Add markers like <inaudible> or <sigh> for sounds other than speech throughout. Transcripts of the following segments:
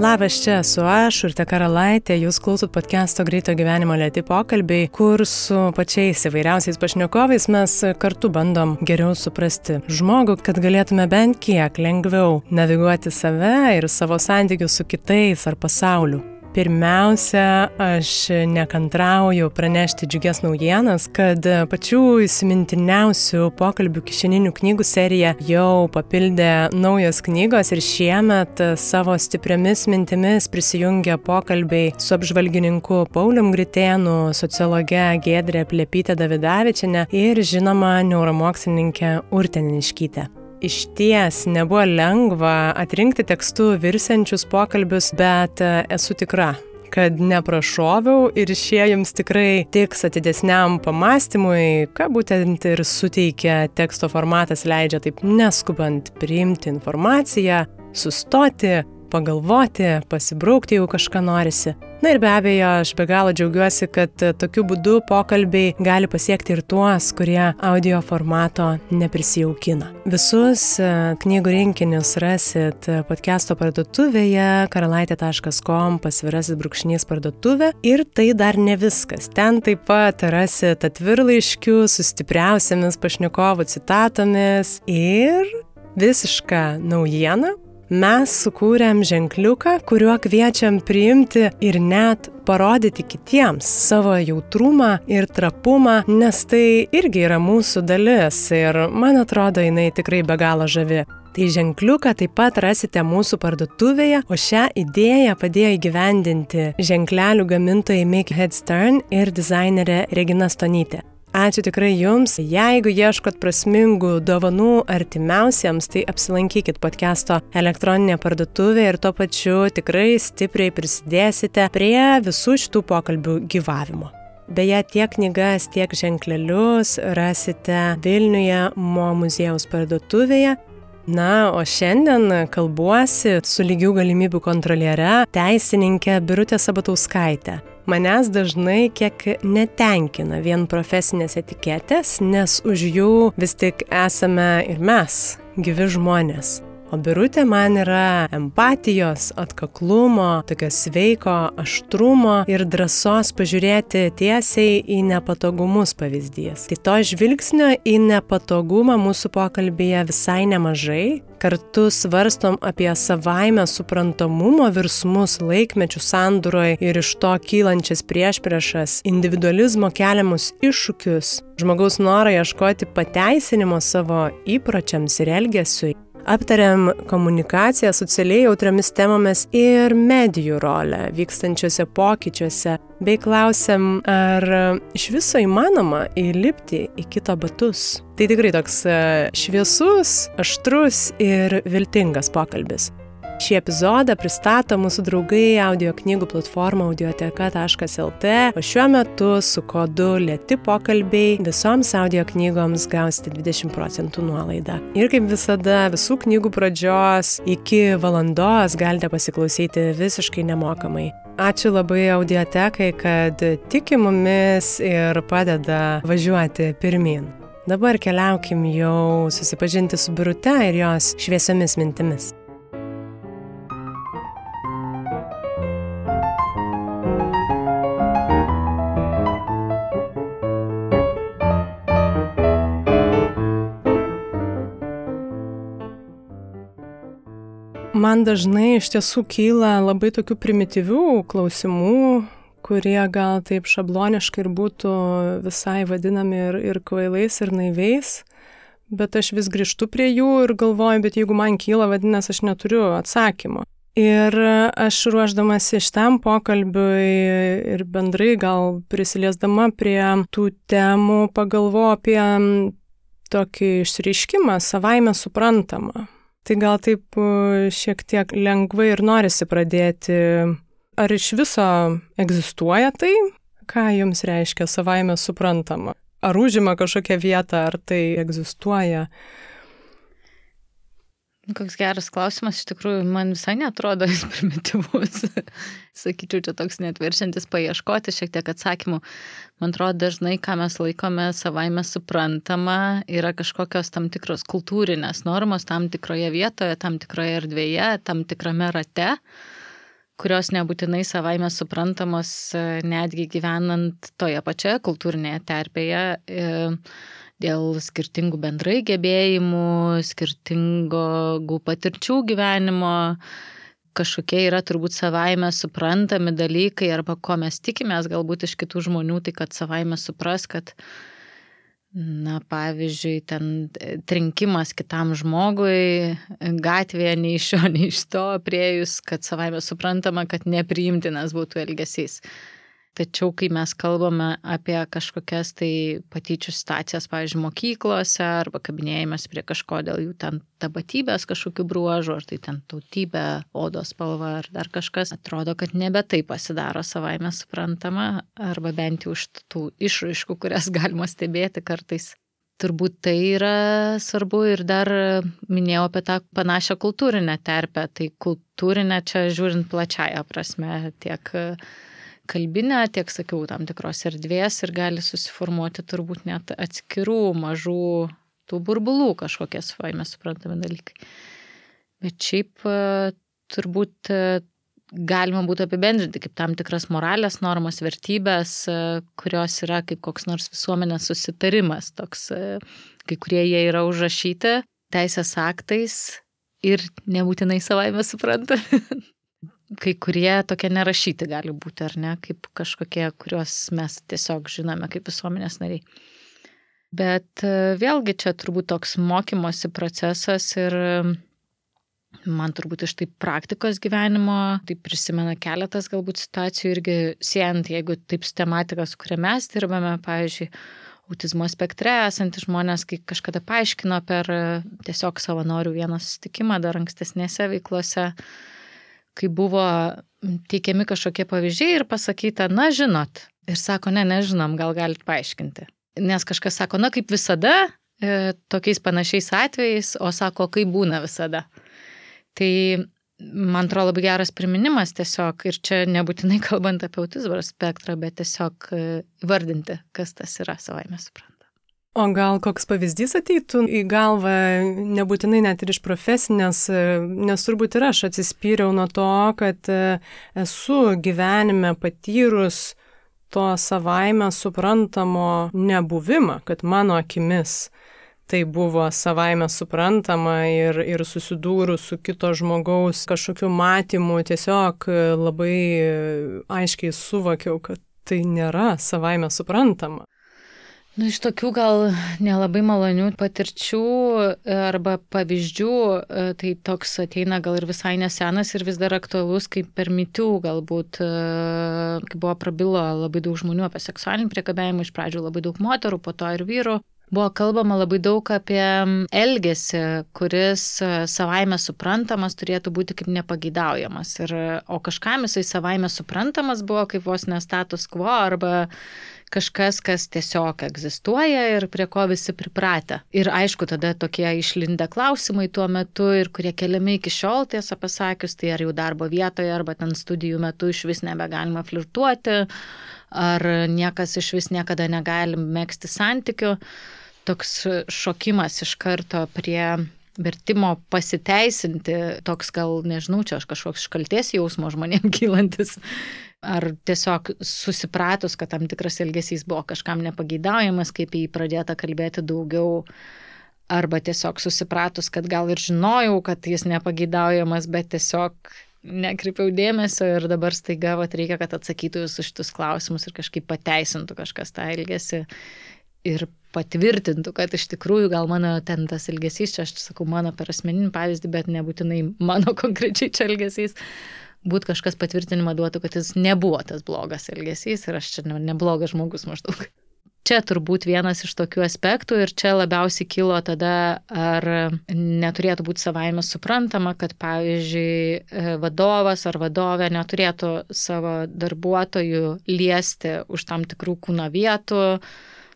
Labas, čia esu aš, Urte Karalaitė, jūs klausot podcast'o Greito gyvenimo lėti pokalbiai, kur su pačiais įvairiausiais pašnekovais mes kartu bandom geriau suprasti žmogų, kad galėtume bent kiek lengviau naviguoti save ir savo santykius su kitais ar pasauliu. Pirmiausia, aš nekantrauju pranešti džiugias naujienas, kad pačių įsimintiniausių pokalbių kišeninių knygų serija jau papildė naujos knygos ir šiemet savo stipriamis mintimis prisijungia pokalbiai su apžvalgininku Paulium Gritėnu, sociologe Gedrė Plepytė Davidavičiane ir žinoma neuromokslininkė Urteniškytė. Iš ties nebuvo lengva atrinkti tekstų virsiančius pokalbius, bet e, esu tikra, kad neprašoviau ir šie jums tikrai tiks atidesniam pamastymui, ką būtent ir suteikia teksto formatas leidžia taip neskubant priimti informaciją, sustoti, pagalvoti, pasibraukti, jeigu kažką norisi. Na ir be abejo, aš be galo džiaugiuosi, kad tokiu būdu pokalbiai gali pasiekti ir tuos, kurie audio formato neprisijaukina. Visus e, knygų rinkinius rasit podcast'o parduotuvėje karalaitė.com pasvirasis brūkšnys parduotuvė ir tai dar ne viskas. Ten taip pat rasit atvirlaiškių su stipriausiamis pašnekovų citatomis ir visišką naujieną mes sukūrėm ženkliuką, kuriuo kviečiam priimti ir net parodyti kitiems savo jautrumą ir trapumą, nes tai irgi yra mūsų dalis ir man atrodo jinai tikrai be galo žavi. Tai ženkliuką taip pat rasite mūsų parduotuvėje, o šią idėją padėjo įgyvendinti ženklelių gamintojai Make Head Stern ir dizainerė Regina Stonytė. Ačiū tikrai Jums. Jeigu ieškot prasmingų dovanų artimiausiems, tai apsilankykit podcast'o elektroninė parduotuvė ir tuo pačiu tikrai stipriai prisidėsite prie visų šitų pokalbių gyvavimo. Beje, tiek knygas, tiek ženklelius rasite Vilniuje Mo muziejaus parduotuvėje. Na, o šiandien kalbuosi su lygių galimybių kontroliere, teisininkė Birutė Sabatauskaitė manęs dažnai kiek netenkina vien profesinės etiketės, nes už jų vis tik esame ir mes, gyvi žmonės. O birutė man yra empatijos, atkaklumo, tokio sveiko, aštrumo ir drąsos pažiūrėti tiesiai į nepatogumus pavyzdys. Tai to žvilgsnio į nepatogumą mūsų pokalbėje visai nemažai, kartu svarstom apie savaime suprantamumo virsmus laikmečių sandūroje ir iš to kylančias priešpriešas, individualizmo keliamus iššūkius, žmogaus norą ieškoti pateisinimo savo įpročiams ir elgesiui. Aptariam komunikaciją socialiai jautriamis temomis ir medijų rolę vykstančiuose pokyčiuose, bei klausiam, ar iš viso įmanoma įlipti į kito batus. Tai tikrai toks e, šviesus, aštrus ir viltingas pokalbis. Šį epizodą pristato mūsų draugai audio knygų platforma audioteka.lt, o šiuo metu su kodu Lieti pokalbiai visoms audio knygoms gausite 20 procentų nuolaidą. Ir kaip visada, visų knygų pradžios iki valandos galite pasiklausyti visiškai nemokamai. Ačiū labai audiotekai, kad tiki mumis ir padeda važiuoti pirmin. Dabar keliaukim jau susipažinti su Birute ir jos šviesiomis mintimis. Man dažnai iš tiesų kyla labai tokių primityvių klausimų, kurie gal taip šabloniškai ir būtų visai vadinami ir, ir kvailais, ir naiviais, bet aš vis grįžtu prie jų ir galvoju, bet jeigu man kyla, vadinasi, aš neturiu atsakymo. Ir aš ruoždamasi šitam pokalbiui ir bendrai gal prisiliesdama prie tų temų pagalvoju apie tokį išreiškimą savaime suprantamą. Tai gal taip e, šiek tiek lengvai ir norisi pradėti. Ar iš viso egzistuoja tai, ką jums reiškia savaime suprantama? Ar užima kažkokią vietą, ar tai egzistuoja? Koks geras klausimas, iš tikrųjų, man visai netrodo jis <laughs> primityvus. Sakyčiau, čia toks netviršintis paieškoti šiek tiek atsakymų. Man atrodo, dažnai, ką mes laikome savaime suprantama, yra kažkokios tam tikros kultūrinės normos tam tikroje vietoje, tam tikroje erdvėje, tam tikrame rate. kurios nebūtinai savaime suprantamos netgi gyvenant toje pačioje kultūrinėje terpėje dėl skirtingų bendrai gebėjimų, skirtingų patirčių gyvenimo, kažkokie yra turbūt savaime suprantami dalykai arba ko mes tikimės galbūt iš kitų žmonių, tai kad savaime supras, kad, na, pavyzdžiui, ten trinkimas kitam žmogui gatvėje nei iš šio, nei iš to priejus, kad savaime suprantama, kad nepriimtinas būtų elgesys. Tačiau, kai mes kalbame apie kažkokias tai patyčių situacijas, pavyzdžiui, mokyklose arba kabinėjimas prie kažko dėl jų ten tapatybės kažkokių bruožų, ar tai ten tautybė, odos spalva ar dar kažkas, atrodo, kad nebe tai pasidaro savaime suprantama, arba bent jau iš tų išraiškų, kurias <laughs> galima stebėti kartais. Turbūt tai yra svarbu ir dar minėjau apie tą panašią kultūrinę terpę. Tai kultūrinę čia žiūrint plačiaja prasme tiek kalbinę, tiek, sakiau, tam tikros erdvės ir gali susiformuoti turbūt net atskirų mažų tų burbulų kažkokie savaime suprantami dalykai. Bet šiaip e, turbūt e, galima būtų apibendrinti kaip tam tikras moralės normas, vertybės, e, kurios yra kaip koks nors visuomenės susitarimas, toks, kai kurie jie yra užrašyti teisės aktais ir nebūtinai savaime supranta. <laughs> kai kurie tokie nerašyti gali būti, ar ne, kaip kažkokie, kuriuos mes tiesiog žinome kaip visuomenės nariai. Bet e, vėlgi čia turbūt toks mokymosi procesas ir e, man turbūt iš tai praktikos gyvenimo, tai prisimena keletas galbūt situacijų irgi siejant, jeigu taip su tematika, su kuria mes dirbame, pavyzdžiui, autizmo spektre esantys žmonės, kai kažkada paaiškino per e, tiesiog savanorių vieną susitikimą dar ankstesnėse veiklose, kai buvo teikiami kažkokie pavyzdžiai ir pasakyta, na žinot. Ir sako, ne, nežinom, gal galite paaiškinti. Nes kažkas sako, na kaip visada, e, tokiais panašiais atvejais, o sako, kaip būna visada. Tai man atrodo labai geras priminimas tiesiog, ir čia nebūtinai <laughs> kalbant apie autizmo spektrą, bet tiesiog e, vardinti, kas tas yra savaime suprantama. O gal koks pavyzdys ateitų į galvą, nebūtinai net ir iš profesinės, nes turbūt ir aš atsispyriau nuo to, kad e, esu gyvenime patyrus to savaime suprantamo nebuvimą, kad mano akimis tai buvo savaime suprantama ir, ir susidūrus su kito žmogaus kažkokiu matymu tiesiog labai aiškiai suvokiau, kad tai nėra savaime suprantama. Nu, iš tokių gal nelabai malonių patirčių e, arba pavyzdžių, e, tai toks ateina gal ir visai nesenas ir vis dar aktualus, kaip per mitų galbūt, e, kai buvo prabilo labai daug žmonių apie seksualinį priekabėjimą, iš pradžių labai daug moterų, po to ir vyrų. Buvo kalbama labai daug apie elgesį, kuris savaime suprantamas turėtų būti kaip nepageidaujamas. Ir, o kažkam jisai savaime suprantamas buvo kaip vos nestatus quo arba kažkas, kas tiesiog egzistuoja ir prie ko visi pripratę. Ir aišku, tada tokie išlindę klausimai tuo metu ir kurie keliami iki šiol, tiesą pasakius, tai ar jau darbo vietoje, arba ten studijų metu iš vis nebegalima flirtuoti, ar niekas iš vis niekada negali mėgsti santykių. Toks šokimas iš karto prie vertimo pasiteisinti, toks gal, nežinau, čia aš kažkoks škalties jausmo žmonėm <laughs> kylantis, ar tiesiog susipratus, kad tam tikras elgesys buvo kažkam nepageidaujamas, kaip jį pradėta kalbėti daugiau, arba tiesiog susipratus, kad gal ir žinojau, kad jis nepageidaujamas, bet tiesiog nekreipiau dėmesio ir dabar staiga vat, reikia, kad atsakytų visus šitus klausimus ir kažkaip pateisintų kažkas tą elgesį ir patvirtintų, kad iš tikrųjų gal mano ten tas elgesys, čia aš sakau mano per asmeninį pavyzdį, bet nebūtinai mano <laughs> konkrečiai čia elgesys, būt kažkas patvirtinimą duotų, kad jis nebuvo tas blogas elgesys ir aš čia neblogas žmogus maždaug. Čia turbūt vienas iš tokių aspektų ir čia labiausiai kilo tada, ar neturėtų būti savaime suprantama, kad pavyzdžiui vadovas ar vadovė neturėtų savo darbuotojų liesti už tam tikrų kūno vietų,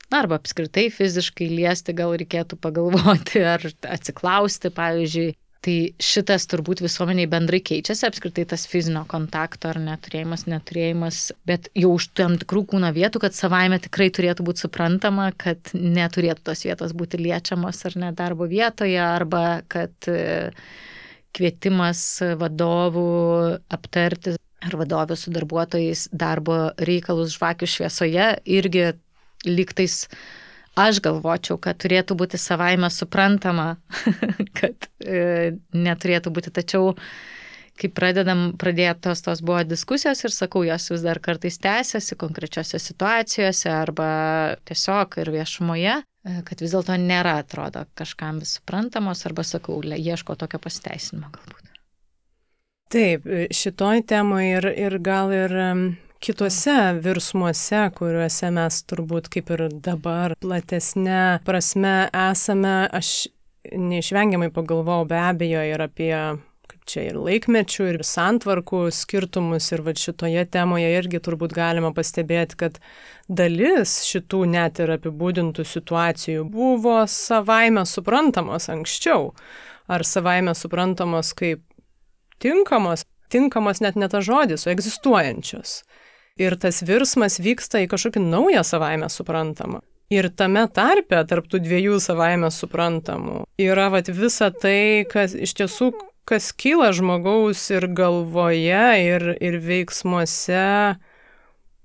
na, arba apskritai fiziškai liesti gal reikėtų pagalvoti ar atsiklausti, pavyzdžiui, Tai šitas turbūt visuomeniai bendrai keičiasi, apskritai tas fizinio kontakto ar neturėjimas, neturėjimas, bet jau už tam tikrų kūno vietų, kad savaime tikrai turėtų būti suprantama, kad neturėtų tos vietos būti liečiamos ar ne darbo vietoje, arba kad e, kvietimas vadovų aptarti ar vadovių su darbuotojais darbo reikalus žvakių šviesoje irgi lygtais aš galvočiau, kad turėtų būti savaime suprantama, <laughs> kad e, neturėtų būti. Tačiau, kai pradedam, pradėtos tos buvo diskusijos ir sakau, jos vis dar kartais tęsiasi konkrečiose situacijose arba tiesiog ir viešumoje, e, kad vis dėlto nėra, atrodo, kažkam vis suprantamos arba, sakau, ieško tokio pasiteisinimo galbūt. Taip, šitoj temoje ir, ir gal ir kituose virsmuose, kuriuose mes turbūt kaip ir dabar platesnė prasme esame, aš neišvengiamai pagalvojau be abejo ir apie čia ir laikmečių, ir santvarkų skirtumus, ir va šitoje temoje irgi turbūt galima pastebėti, kad dalis šitų net ir apibūdintų situacijų buvo savaime suprantamos anksčiau, ar savaime suprantamos kaip tinkamos, tinkamos net ne ta žodis, o egzistuojančios ir tas virsmas vyksta į kažkokį naują savaime suprantamą. Ir tame tarpe, tarp tų dviejų savaime suprantamų, yra vat, visa tai, kas iš tiesų, kas kyla žmogaus ir galvoje, ir, ir veiksmuose,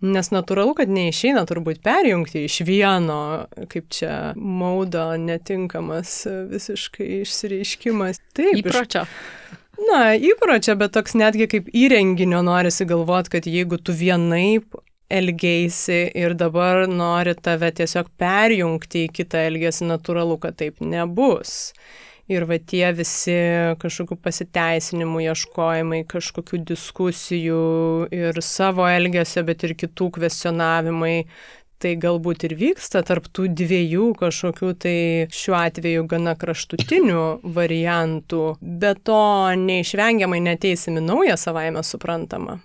nes natūralu, kad neišeina turbūt perjungti iš vieno, kaip čia maudo netinkamas visiškai išsireiškimas. Taip. Įpročio. Iš na, įpročio, bet toks netgi kaip įrenginio norisi galvoti, kad jeigu tu vienaip elgeisi ir dabar nori tave tiesiog perjungti į kitą elgesį, natūralu, kad taip nebus. Ir va tie visi kažkokių pasiteisinimų ieškojimai, kažkokių diskusijų ir savo elgesio, bet ir kitų kvestionavimai, tai galbūt ir vyksta tarp tų dviejų kažkokių tai šiuo atveju gana kraštutinių <laughs> variantų, bet to neišvengiamai neteisimi naują savaime suprantamą.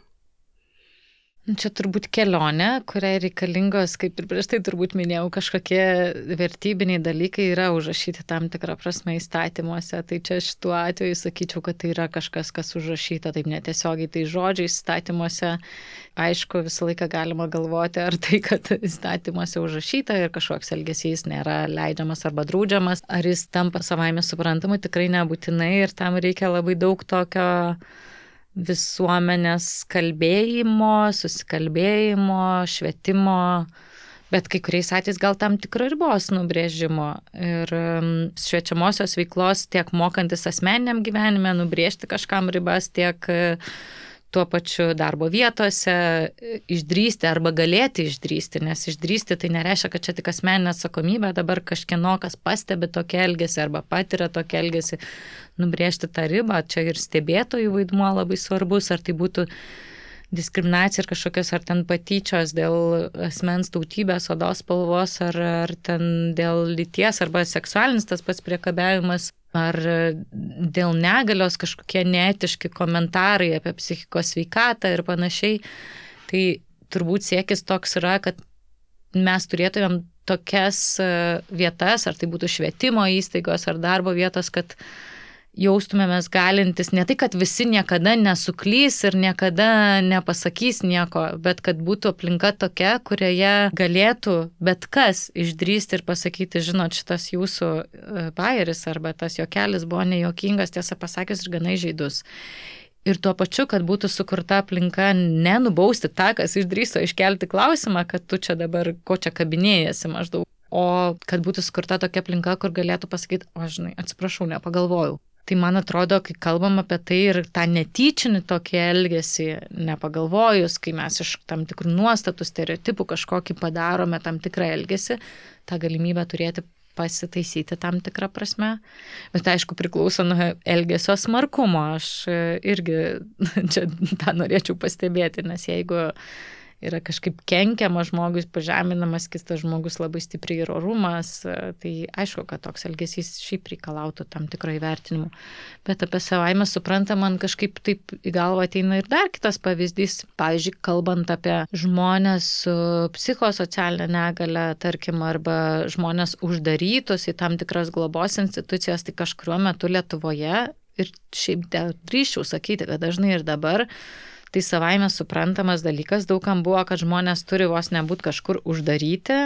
Čia turbūt kelionė, kuriai reikalingos, kaip ir prieš tai turbūt minėjau, kažkokie vertybiniai dalykai yra užrašyti tam tikrą prasme įstatymuose. Tai čia šituo atveju sakyčiau, kad tai yra kažkas, kas užrašyta taip netiesiogiai, tai žodžiai įstatymuose. Aišku, visą laiką galima galvoti, ar tai, kad įstatymuose užrašyta ir kažkoks elgesys nėra leidžiamas arba draudžiamas, ar jis tampa savaime suprantamu, tikrai nebūtinai ir tam reikia labai daug tokio visuomenės kalbėjimo, susikalbėjimo, švietimo, bet kai kuriais atvejais gal tam tikro ribos nubrėžimo. Ir šviečiamosios veiklos tiek mokantis asmeniniam gyvenime, nubrėžti kažkam ribas, tiek tuo pačiu darbo vietose išdrysti arba galėti išdrysti, nes išdrysti tai nereiškia, kad čia tik asmeninė atsakomybė, dabar kažkieno kas pastebi tokį elgesį arba patiria tokį elgesį, nubrėžti tą ribą, čia ir stebėtojų vaidmuo labai svarbus, ar tai būtų diskriminacija ir kažkokios ar ten patyčios dėl asmens tautybės, odos spalvos, ar, ar ten dėl lyties, arba seksualinis tas pats priekabiavimas ar dėl negalios kažkokie neetiški komentarai apie psichikos sveikatą ir panašiai. Tai turbūt siekis toks yra, kad mes turėtumėm tokias e, vietas, ar tai būtų švietimo įstaigos ar darbo vietos, kad uh, jaustumėmės galintis ne tai, kad visi niekada nesuklys ir niekada nepasakys nieko, bet kad būtų aplinka tokia, kurioje galėtų bet kas išdrysti ir pasakyti, žinot, šitas jūsų e, bayeris arba tas jokelis buvo nejuokingas, tiesą pasakius, ir gana žaidus. Ir tuo pačiu, kad būtų sukurta aplinka nenubausti tą, kas išdryso iškelti klausimą, kad tu čia dabar ko čia kabinėjasi maždaug, o kad būtų sukurta tokia aplinka, kur galėtų pasakyti, o žinai, atsiprašau, nepagalvojau. Tai man atrodo, kai kalbam apie tai ir tą netyčinį tokį elgesį, nepagalvojus, kai mes iš tam tikrų nuostatų, stereotipų kažkokį padarome tam tikrą elgesį, tą galimybę turėti pasitaisyti tam tikrą prasme. Bet aišku, priklauso nuo elgesio smarkumo. Aš irgi <laughs> čia tą norėčiau pastebėti, nes jeigu yra kažkaip kenkiama žmogui, pažeminamas kitas žmogus labai stipriai ir orumas, tai aišku, kad toks elgesys šiaip reikalautų tam tikro įvertinimo. Bet apie savaime supranta, man kažkaip taip į galvą ateina ir dar kitas pavyzdys. Pavyzdžiui, kalbant apie žmonės su psichosocialinė negale, tarkim, arba žmonės uždarytus į tam tikras globos institucijas, tai kažkuriuo metu Lietuvoje ir šiaip drįščiau sakyti, kad dažnai ir dabar tai savaime suprantamas dalykas daugam buvo, kad žmonės turi vos nebūti kažkur uždaryti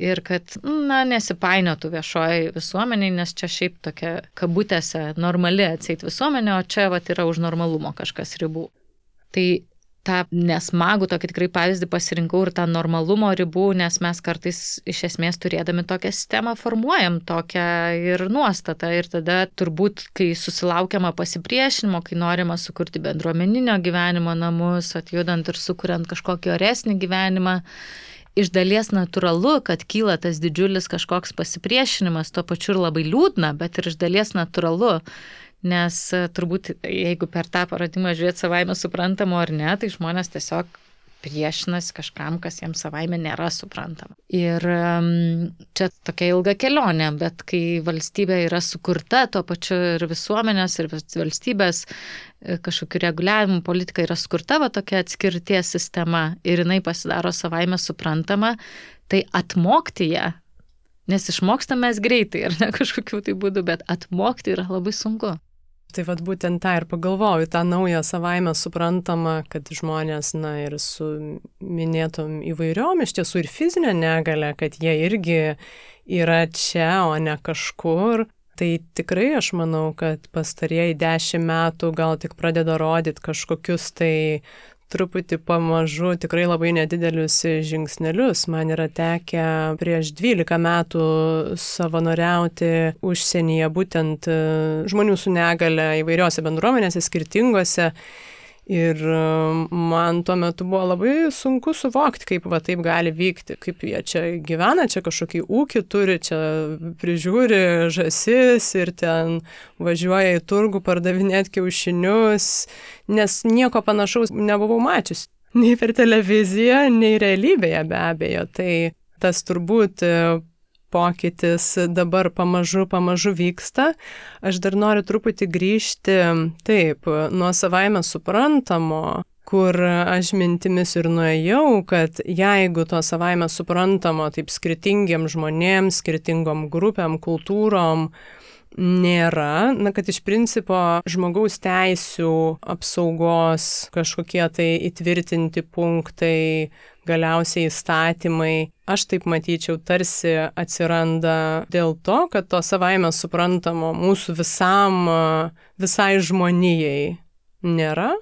ir kad, na, nesipainiotų viešoji visuomeniai, nes čia šiaip tokia kabutėse normali atseit visuomenė, o čia vat yra už normalumo kažkas ribų. Tai tą nesmagų, tokį tikrai pavyzdį pasirinkau ir tą normalumo ribų, nes mes kartais iš esmės turėdami tokią sistemą formuojam tokią ir nuostatą. Ir tada turbūt, kai susilaukiama pasipriešinimo, kai norima sukurti bendruomeninio gyvenimo namus, atjudant ir sukuriant kažkokį oresnį gyvenimą, iš dalies natūralu, kad kyla tas didžiulis kažkoks pasipriešinimas, tuo pačiu ir labai liūdna, bet ir iš dalies natūralu nes e, turbūt jeigu per tą parodimą žiūrėti savaime suprantamo ar ne, tai žmonės tiesiog priešinasi kažkam, kas jiems savaime nėra suprantama. Ir čia tokia ilga kelionė, bet kai valstybė yra sukurta, tuo pačiu ir visuomenės, ir valstybės e, kažkokiu reguliavimu politika yra skurta, va tokia atskirties sistema ir jinai pasidaro savaime suprantama, tai atmokti ją, nes išmokstame mes greitai ir ne <laughs> kažkokiu tai būdu, bet atmokti yra labai sunku. Tai vad būtent tą ir pagalvoju, tą naują savaime suprantamą, kad žmonės, na ir su minėtom įvairiom, iš tiesų ir fizinė negalė, kad jie irgi yra čia, o ne kažkur. Tai tikrai aš manau, kad pastarieji dešimt metų gal tik pradeda rodyti kažkokius tai truputį pamažu, tikrai labai nedidelius žingsnelius. Man yra tekę prieš 12 metų savanoriauti užsienyje būtent e, žmonių su negale įvairiose bendruomenėse, skirtingose. Ir um, man tuo metu buvo labai sunku suvokti, kaip va taip gali vykti, kaip jie čia gyvena, čia kažkokį ūkį turi, čia prižiūri žasis ir ten važiuoja į turgų pardavinėti kiaušinius, nes nieko panašaus nebuvau mačius. Nei per televiziją, nei realybėje be abejo. Tai tas turbūt pokytis dabar pamažu, pamažu vyksta. Aš dar noriu truputį grįžti, taip, nuo savaime suprantamo, kur aš mintimis ir nuėjau, kad jeigu to savaime suprantamo taip skirtingiem žmonėms, skirtingom grupėm, kultūrom, nėra, na, kad iš principo žmogaus teisų apsaugos kažkokie tai įtvirtinti punktai, galiausiai įstatymai, aš taip matyčiau, tarsi atsiranda dėl to, kad to savaime suprantamo mūsų visam, visai žmonijai nėra,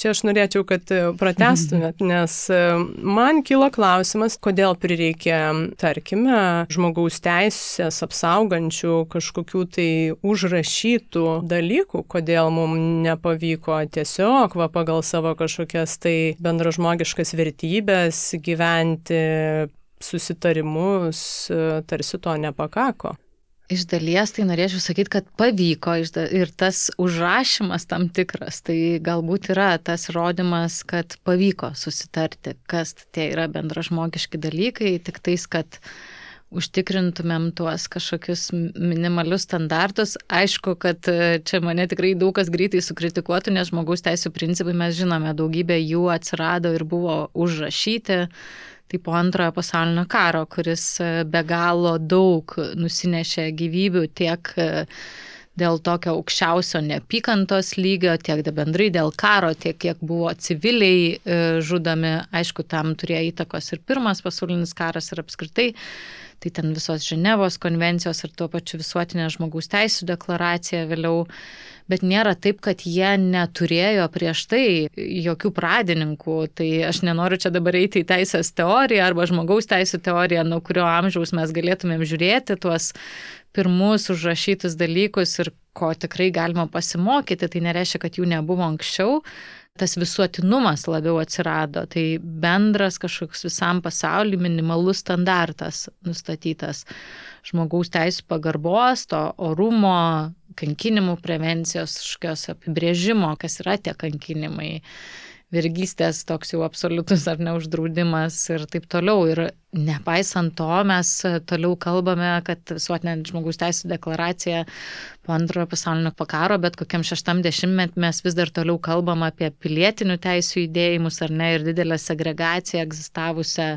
Čia aš norėčiau, kad e, pratestumėt, nes e, man kilo klausimas, kodėl prireikė, tarkime, žmogaus teisės apsaugančių kažkokių tai užrašytų dalykų, kodėl mums nepavyko tiesiog va pagal savo kažkokias tai bendražmogiškas vertybės gyventi susitarimus, e, tarsi to nepakako. Iš dalies tai norėčiau sakyti, kad pavyko ir tas užrašymas tam tikras, tai galbūt yra tas rodimas, kad pavyko susitarti, kas tie yra bendražmogiški dalykai, tik tais, kad užtikrintumėm tuos kažkokius minimalius standartus. Aišku, kad e, čia mane tikrai daug kas greitai sukritikuotų, nes žmogaus teisų principai mes žinome, daugybė jų atsirado ir buvo užrašyti tai po antrojo pasaulinio karo, kuris e, be galo daug nusinešė gyvybių tiek e, dėl tokio aukščiausio neapykantos lygio, tiek bendrai dėl karo, tiek kiek buvo civiliai e, žudomi. Aišku, tam turėjo įtakos ir pirmas pasaulinis karas ir apskritai. Tai ten visos Ženevos konvencijos ir tuo pačiu visuotinė žmogaus teisų deklaracija vėliau bet nėra taip, kad jie neturėjo prieš tai jokių pradininkų. Tai aš nenoriu čia dabar eiti į teisės teoriją arba žmogaus teisų teoriją, nuo kurio amžiaus mes galėtumėm žiūrėti tuos pirmus užrašytus dalykus ir ko tikrai galima pasimokyti. Tai nereiškia, kad jų nebuvo anksčiau, tas visuotinumas labiau atsirado. Tai bendras kažkoks visam pasauliu minimalus standartas nustatytas žmogaus teisų pagarbos, to orumo, kankinimų prevencijos, kažkokios apibrėžimo, kas yra tie kankinimai, vergystės toks jau absoliutus ar neuždraudimas ir taip toliau. Ir nepaisant to, mes toliau kalbame, kad visuotinė žmogaus teisų deklaracija po antrojo pasaulinio pakaro, bet kokiam šeštam dešimtmet mes vis dar toliau kalbam apie pilietinių teisų judėjimus ar ne ir didelę segregaciją egzistavusią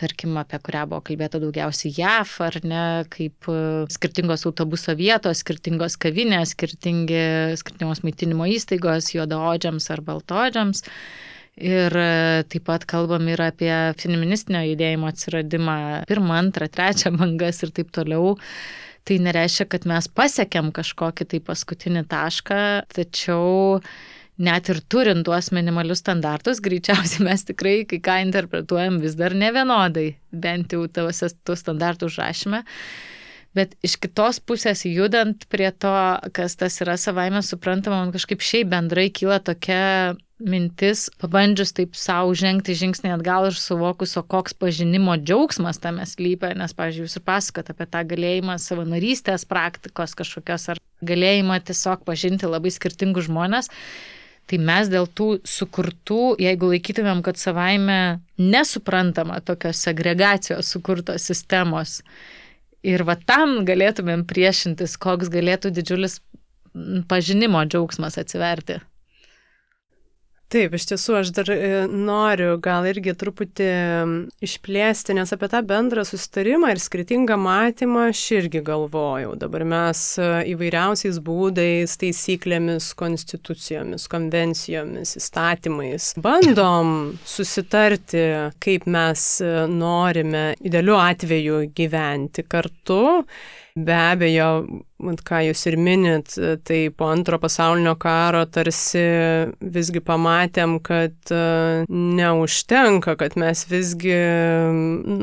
tarkim, apie kurią buvo kalbėta daugiausiai JAF, ar ne, kaip e, skirtingos autobuso vietos, skirtingos kavinės, skirtingi, skirtingos maitinimo įstaigos juodaodžiams ar baltodžiams. Ir e, taip pat kalbam ir apie feministinio judėjimo atsiradimą pirmą, antrą, trečią bangas ir taip toliau. Tai nereiškia, kad mes pasiekėm kažkokį tai paskutinį tašką, tačiau net ir turint tuos minimalius standartus, greičiausiai mes tikrai kai ką interpretuojam vis dar ne vienodai, bent jau tavose tų standartų užrašyme. Bet iš kitos pusės judant prie to, kas tas yra savaime suprantama, man kažkaip šiaip bendrai kyla tokia mintis, pabandžius taip savo žengti žingsnį atgal ir suvokus, o koks pažinimo džiaugsmas tame slypia, nes, pavyzdžiui, jūs ir pasakot apie tą galėjimą savanorystės praktikos kažkokios ar galėjimą tiesiog pažinti labai skirtingus žmonės. Tai mes dėl tų sukurtų, jeigu laikytumėm, kad savaime nesuprantama tokios segregacijos sukurtos sistemos ir va tam galėtumėm priešintis, koks galėtų didžiulis pažinimo džiaugsmas atsiverti. Taip, iš tiesų aš dar e, noriu gal irgi truputį išplėsti, nes apie tą bendrą sustarimą ir skirtingą matymą aš irgi galvojau. Dabar mes e, įvairiausiais būdais, taisyklėmis, konstitucijomis, konvencijomis, įstatymais bandom susitarti, kaip mes e, norime idealiu atveju gyventi kartu Be abejo, ką jūs ir minit, tai po antro pasaulinio karo tarsi visgi pamatėm, kad e, neužtenka, kad mes visgi,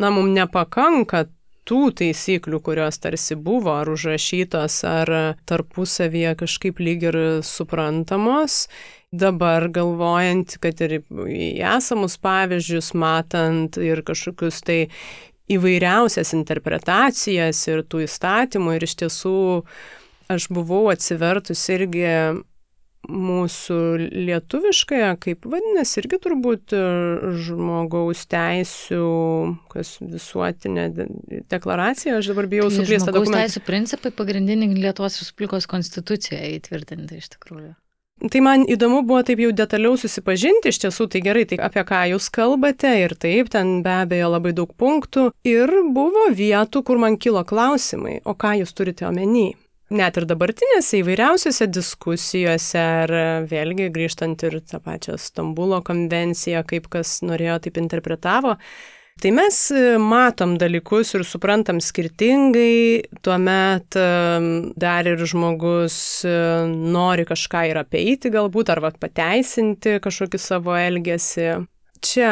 na, mums nepakanka tų taisyklių, kurios tarsi buvo ar užrašytos, ar tarpusavyje kažkaip lyg ir suprantamos. Dabar galvojant, kad ir į esamus pavyzdžius matant ir kažkokius tai įvairiausias interpretacijas ir tų įstatymų ir iš tiesų aš buvau atsivertus irgi mūsų lietuviškąją, kaip vadinasi, irgi turbūt žmogaus teisų, kas visuotinė deklaracija, aš dabar bijau tai suklysti. Žmogaus teisų principai pagrindinį Lietuvos Respublikos konstituciją įtvirtinti iš tikrųjų. Tai man įdomu buvo taip jau detaliau susipažinti, iš tiesų tai gerai, tai apie ką jūs kalbate ir taip, ten be abejo labai daug punktų. Ir buvo vietų, kur man kilo klausimai, o ką jūs turite omeny? Net ir dabartinėse įvairiausiose diskusijose, ar vėlgi grįžtant ir tą pačią Stambulo konvenciją, kaip kas norėjo, taip interpretavo, Tai mes e, matom dalykus ir suprantam skirtingai, tuomet e, dar ir žmogus e, nori kažką ir apeiti galbūt, arba pateisinti kažkokį savo elgesį. Čia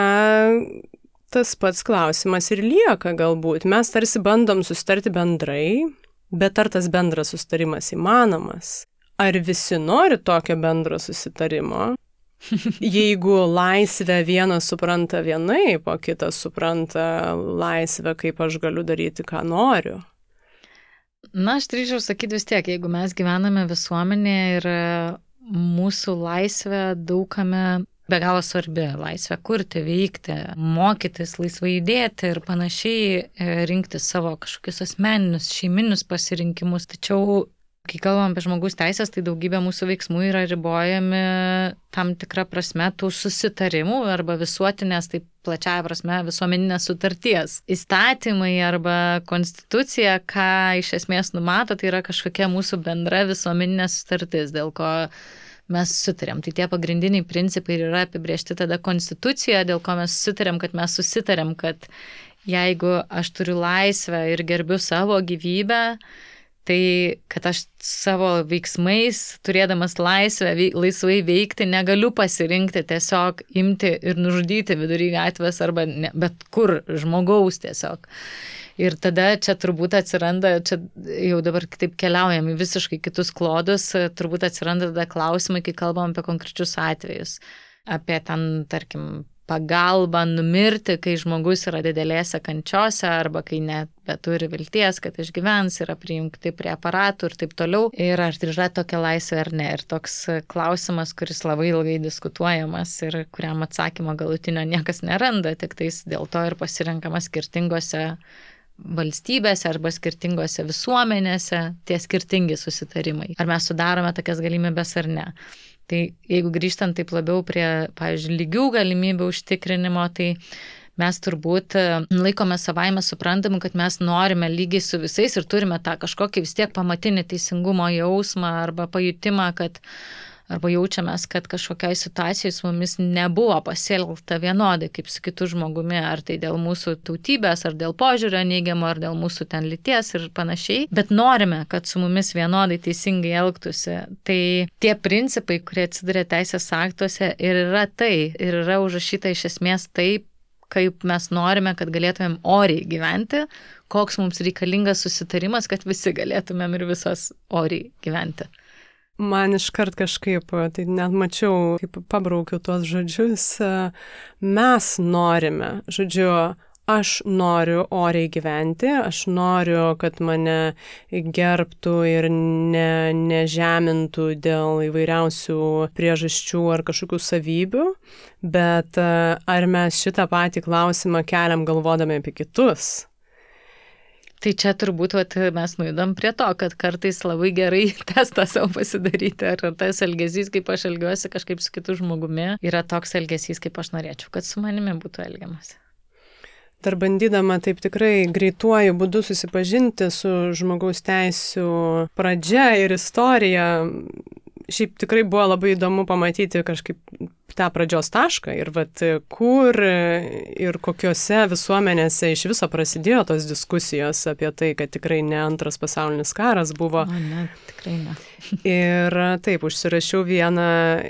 tas pats klausimas ir lieka galbūt. Mes tarsi bandom sustarti bendrai, bet ar tas bendras sustarimas įmanomas? Ar visi nori tokio bendro susitarimo? Jeigu laisvę vienas supranta vienaip, o kitas supranta laisvę, kaip aš galiu daryti, ką noriu. Na, aš drįčiau sakyti vis tiek, jeigu mes gyvename visuomenėje ir mūsų laisvė daugame be galo svarbi - laisvė kurti, veikti, mokytis, laisvai judėti ir panašiai, e, rinkti savo kažkokius asmeninius, šeiminius pasirinkimus. Tačiau Kai kalbam apie žmogus teisės, tai daugybė mūsų veiksmų yra ribojami tam tikrą prasme tų susitarimų arba visuotinės, taip plačiaja prasme, visuomeninės sutarties. Įstatymai arba konstitucija, ką iš esmės numato, tai yra kažkokia mūsų bendra visuomeninė sutartis, dėl ko mes sutarėm. Tai tie pagrindiniai principai yra apibriežti tada konstitucijoje, dėl ko mes sutarėm, kad mes susitarėm, kad jeigu aš turiu laisvę ir gerbiu savo gyvybę, Tai, kad aš savo veiksmais, turėdamas laisvę, laisvai veikti, negaliu pasirinkti tiesiog imti ir nužudyti vidury gatvės arba ne, bet kur žmogaus tiesiog. Ir tada čia turbūt atsiranda, čia jau dabar kitaip keliaujam į visiškai kitus klodus, turbūt atsiranda tada klausimai, kai kalbam apie konkrečius atvejus. Apie ten, tarkim, pagalbą numirti, kai žmogus yra didelėse kančiose arba kai net beturi vilties, kad išgyvens, yra prijungti prie aparatų ir taip toliau. Ir ar yra tokia laisvė ar ne. Ir toks klausimas, kuris labai ilgai diskutuojamas ir kuriam atsakymo galutinio niekas neranda, tik tais dėl to ir pasirenkama skirtingose valstybėse arba skirtingose visuomenėse tie skirtingi susitarimai. Ar mes sudarome tokias galimybės ar ne. Tai jeigu grįžtant taip labiau prie, pavyzdžiui, lygių galimybių užtikrinimo, tai mes turbūt e, laikome savaime suprantamu, kad mes norime lygiai su visais ir turime tą kažkokį vis tiek pamatinį teisingumo jausmą arba pajutimą, kad arba jaučiamės, kad kažkokiai situacijai su mumis nebuvo pasielgta vienodai kaip su kitu žmogumi, ar tai dėl mūsų tautybės, ar dėl požiūrio neigiamo, ar dėl mūsų ten lyties ir panašiai, bet norime, kad su mumis vienodai teisingai elgtųsi. Tai tie principai, kurie atsiduria teisės aktuose ir yra tai, ir yra užrašyta iš esmės taip, kaip mes norime, kad galėtumėm oriai gyventi, koks mums reikalingas susitarimas, kad visi galėtumėm ir visos oriai gyventi. Man iškart kažkaip, tai net mačiau, kaip pabraukiu tuos žodžius, mes norime, žodžiu, aš noriu oriai gyventi, aš noriu, kad mane gerbtų ir ne, nežemintų dėl įvairiausių priežasčių ar kažkokių savybių, bet ar mes šitą patį klausimą keliam galvodami apie kitus? Tai čia turbūt vat, mes nuėdam prie to, kad kartais labai gerai <laughs> testą savo pasidaryti, ar tas elgesys, kaip aš elgiuosi kažkaip su kitu žmogumi, yra toks elgesys, kaip aš norėčiau, kad su manimi būtų elgiamasi. Dar bandydama taip tikrai greituoju būdu susipažinti su žmogaus teisų pradžia ir istorija, šiaip tikrai buvo labai įdomu pamatyti kažkaip tą pradžios tašką ir vat, kur ir kokiuose visuomenėse iš viso prasidėjo tos diskusijos apie tai, kad tikrai ne antras pasaulinis karas buvo. O, ne, tikrai ne. <laughs> Ir taip, užsirašiau vieną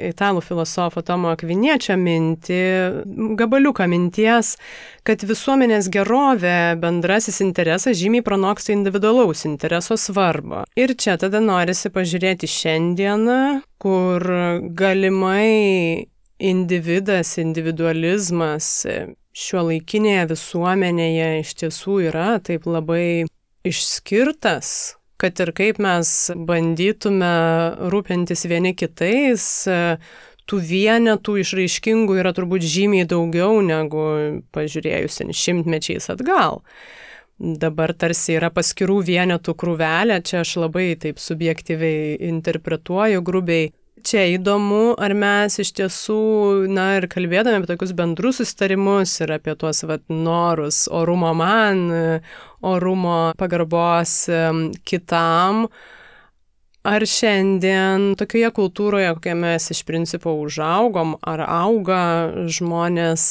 italų filosofo Tomo Akviniečio mintį, gabaliuką minties, kad visuomenės gerovė, bendrasis interesas žymiai pranoksta individualaus intereso svarbą. Ir čia tada norisi pažiūrėti šiandieną, kur galimai individas, individualizmas šio laikinėje visuomenėje iš tiesų yra taip labai išskirtas, kad ir kaip mes bandytume rūpintis vieni kitais, tų vienetų išraiškingų yra turbūt žymiai daugiau negu pažiūrėjus šimtmečiais atgal. Dabar tarsi yra paskirų vienetų krūvelė, čia aš labai taip subjektyviai interpretuoju, grubiai, Čia įdomu, ar mes iš tiesų, na ir kalbėdami apie tokius bendrus sustarimus ir apie tuos vat, norus orumo man, orumo pagarbos kitam, ar šiandien tokioje kultūroje, kokie mes iš principo užaugom, ar auga žmonės,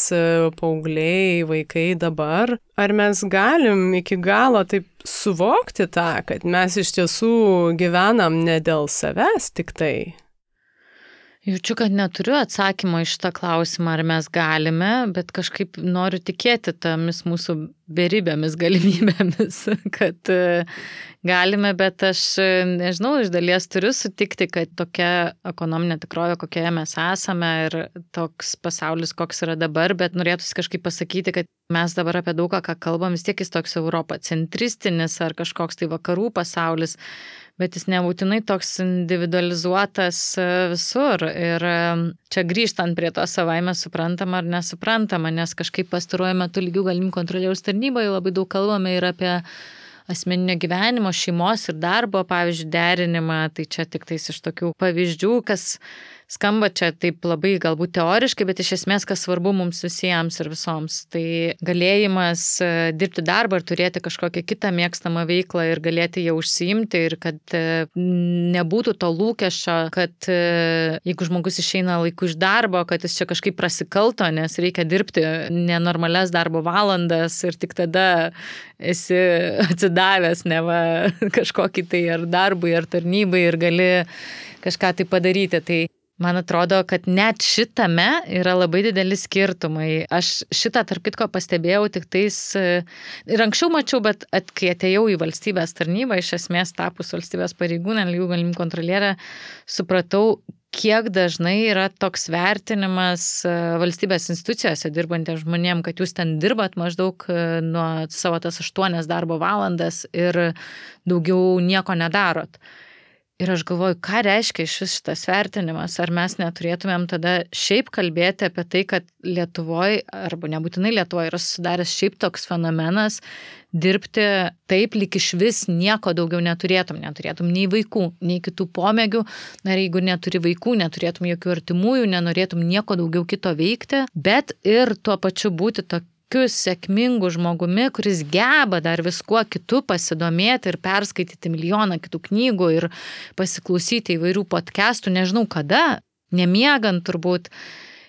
paaugliai, vaikai dabar, ar mes galim iki galo taip suvokti tą, kad mes iš tiesų gyvenam ne dėl savęs tik tai, Jaučiu, kad neturiu atsakymo iš tą klausimą, ar mes galime, bet kažkaip noriu tikėti tomis mūsų beribėmis galimybėmis, <laughs> kad e, galime, bet aš nežinau, iš dalies turiu sutikti, kad tokia ekonominė tikrovė, kokioje mes esame ir toks pasaulis, koks yra dabar, bet norėtųsi kažkaip pasakyti, kad mes dabar apie daugą, ką kalbam, vis tiek jis toks europacentristinis ar kažkoks tai vakarų pasaulis bet jis nebūtinai toks individualizuotas e, visur. Ir e, čia grįžtant prie to savaime suprantama ar nesuprantama, nes kažkaip pastaruoju metu lygių galimų kontrolieriaus tarnyboje labai daug kalbame ir apie asmeninio gyvenimo, šeimos ir darbo, pavyzdžiui, derinimą. Tai čia tik tais iš tokių pavyzdžių, kas skamba čia taip labai galbūt teoriškai, bet iš esmės, kas svarbu mums visiems ir visoms, tai galėjimas e, dirbti darbą ir turėti kažkokią kitą mėgstamą veiklą ir galėti ją užsiimti ir kad e, nebūtų to lūkesčio, kad e, jeigu žmogus išeina laiku iš darbo, kad jis čia kažkaip prasikalto, nes reikia dirbti nenormales darbo valandas ir tik tada esi <laughs> atsidavęs neva <laughs> kažkokį tai ar darbui, ar tarnybai ir gali kažką tai padaryti. Tai Man atrodo, kad net šitame yra labai dideli skirtumai. Aš šitą, tarp kitko, pastebėjau tik tais ir anksčiau mačiau, bet at, kai atėjau į valstybės tarnybą, iš esmės tapus valstybės pareigūnė, lygių galimų kontrolierė, supratau, kiek dažnai yra toks vertinimas valstybės institucijose dirbantiems žmonėm, kad jūs ten dirbat maždaug nuo savo tas aštuonias darbo valandas ir daugiau nieko nedarot. Ir aš galvoju, ką reiškia iš vis šitas vertinimas, ar mes neturėtumėm tada šiaip kalbėti apie tai, kad Lietuvoje, arba nebūtinai Lietuvoje yra susidaręs šiaip toks fenomenas dirbti taip, lik iš vis nieko daugiau neturėtum, neturėtum nei vaikų, nei kitų pomėgių, na ir jeigu neturi vaikų, neturėtum jokių artimųjų, nenorėtum nieko daugiau kito veikti, bet ir tuo pačiu būti to, tokiu sėkmingu žmogumi, kuris geba dar viskuo kitu pasidomėti ir perskaityti milijoną kitų knygų ir pasiklausyti įvairių podcastų, nežinau kada, nemiegant turbūt.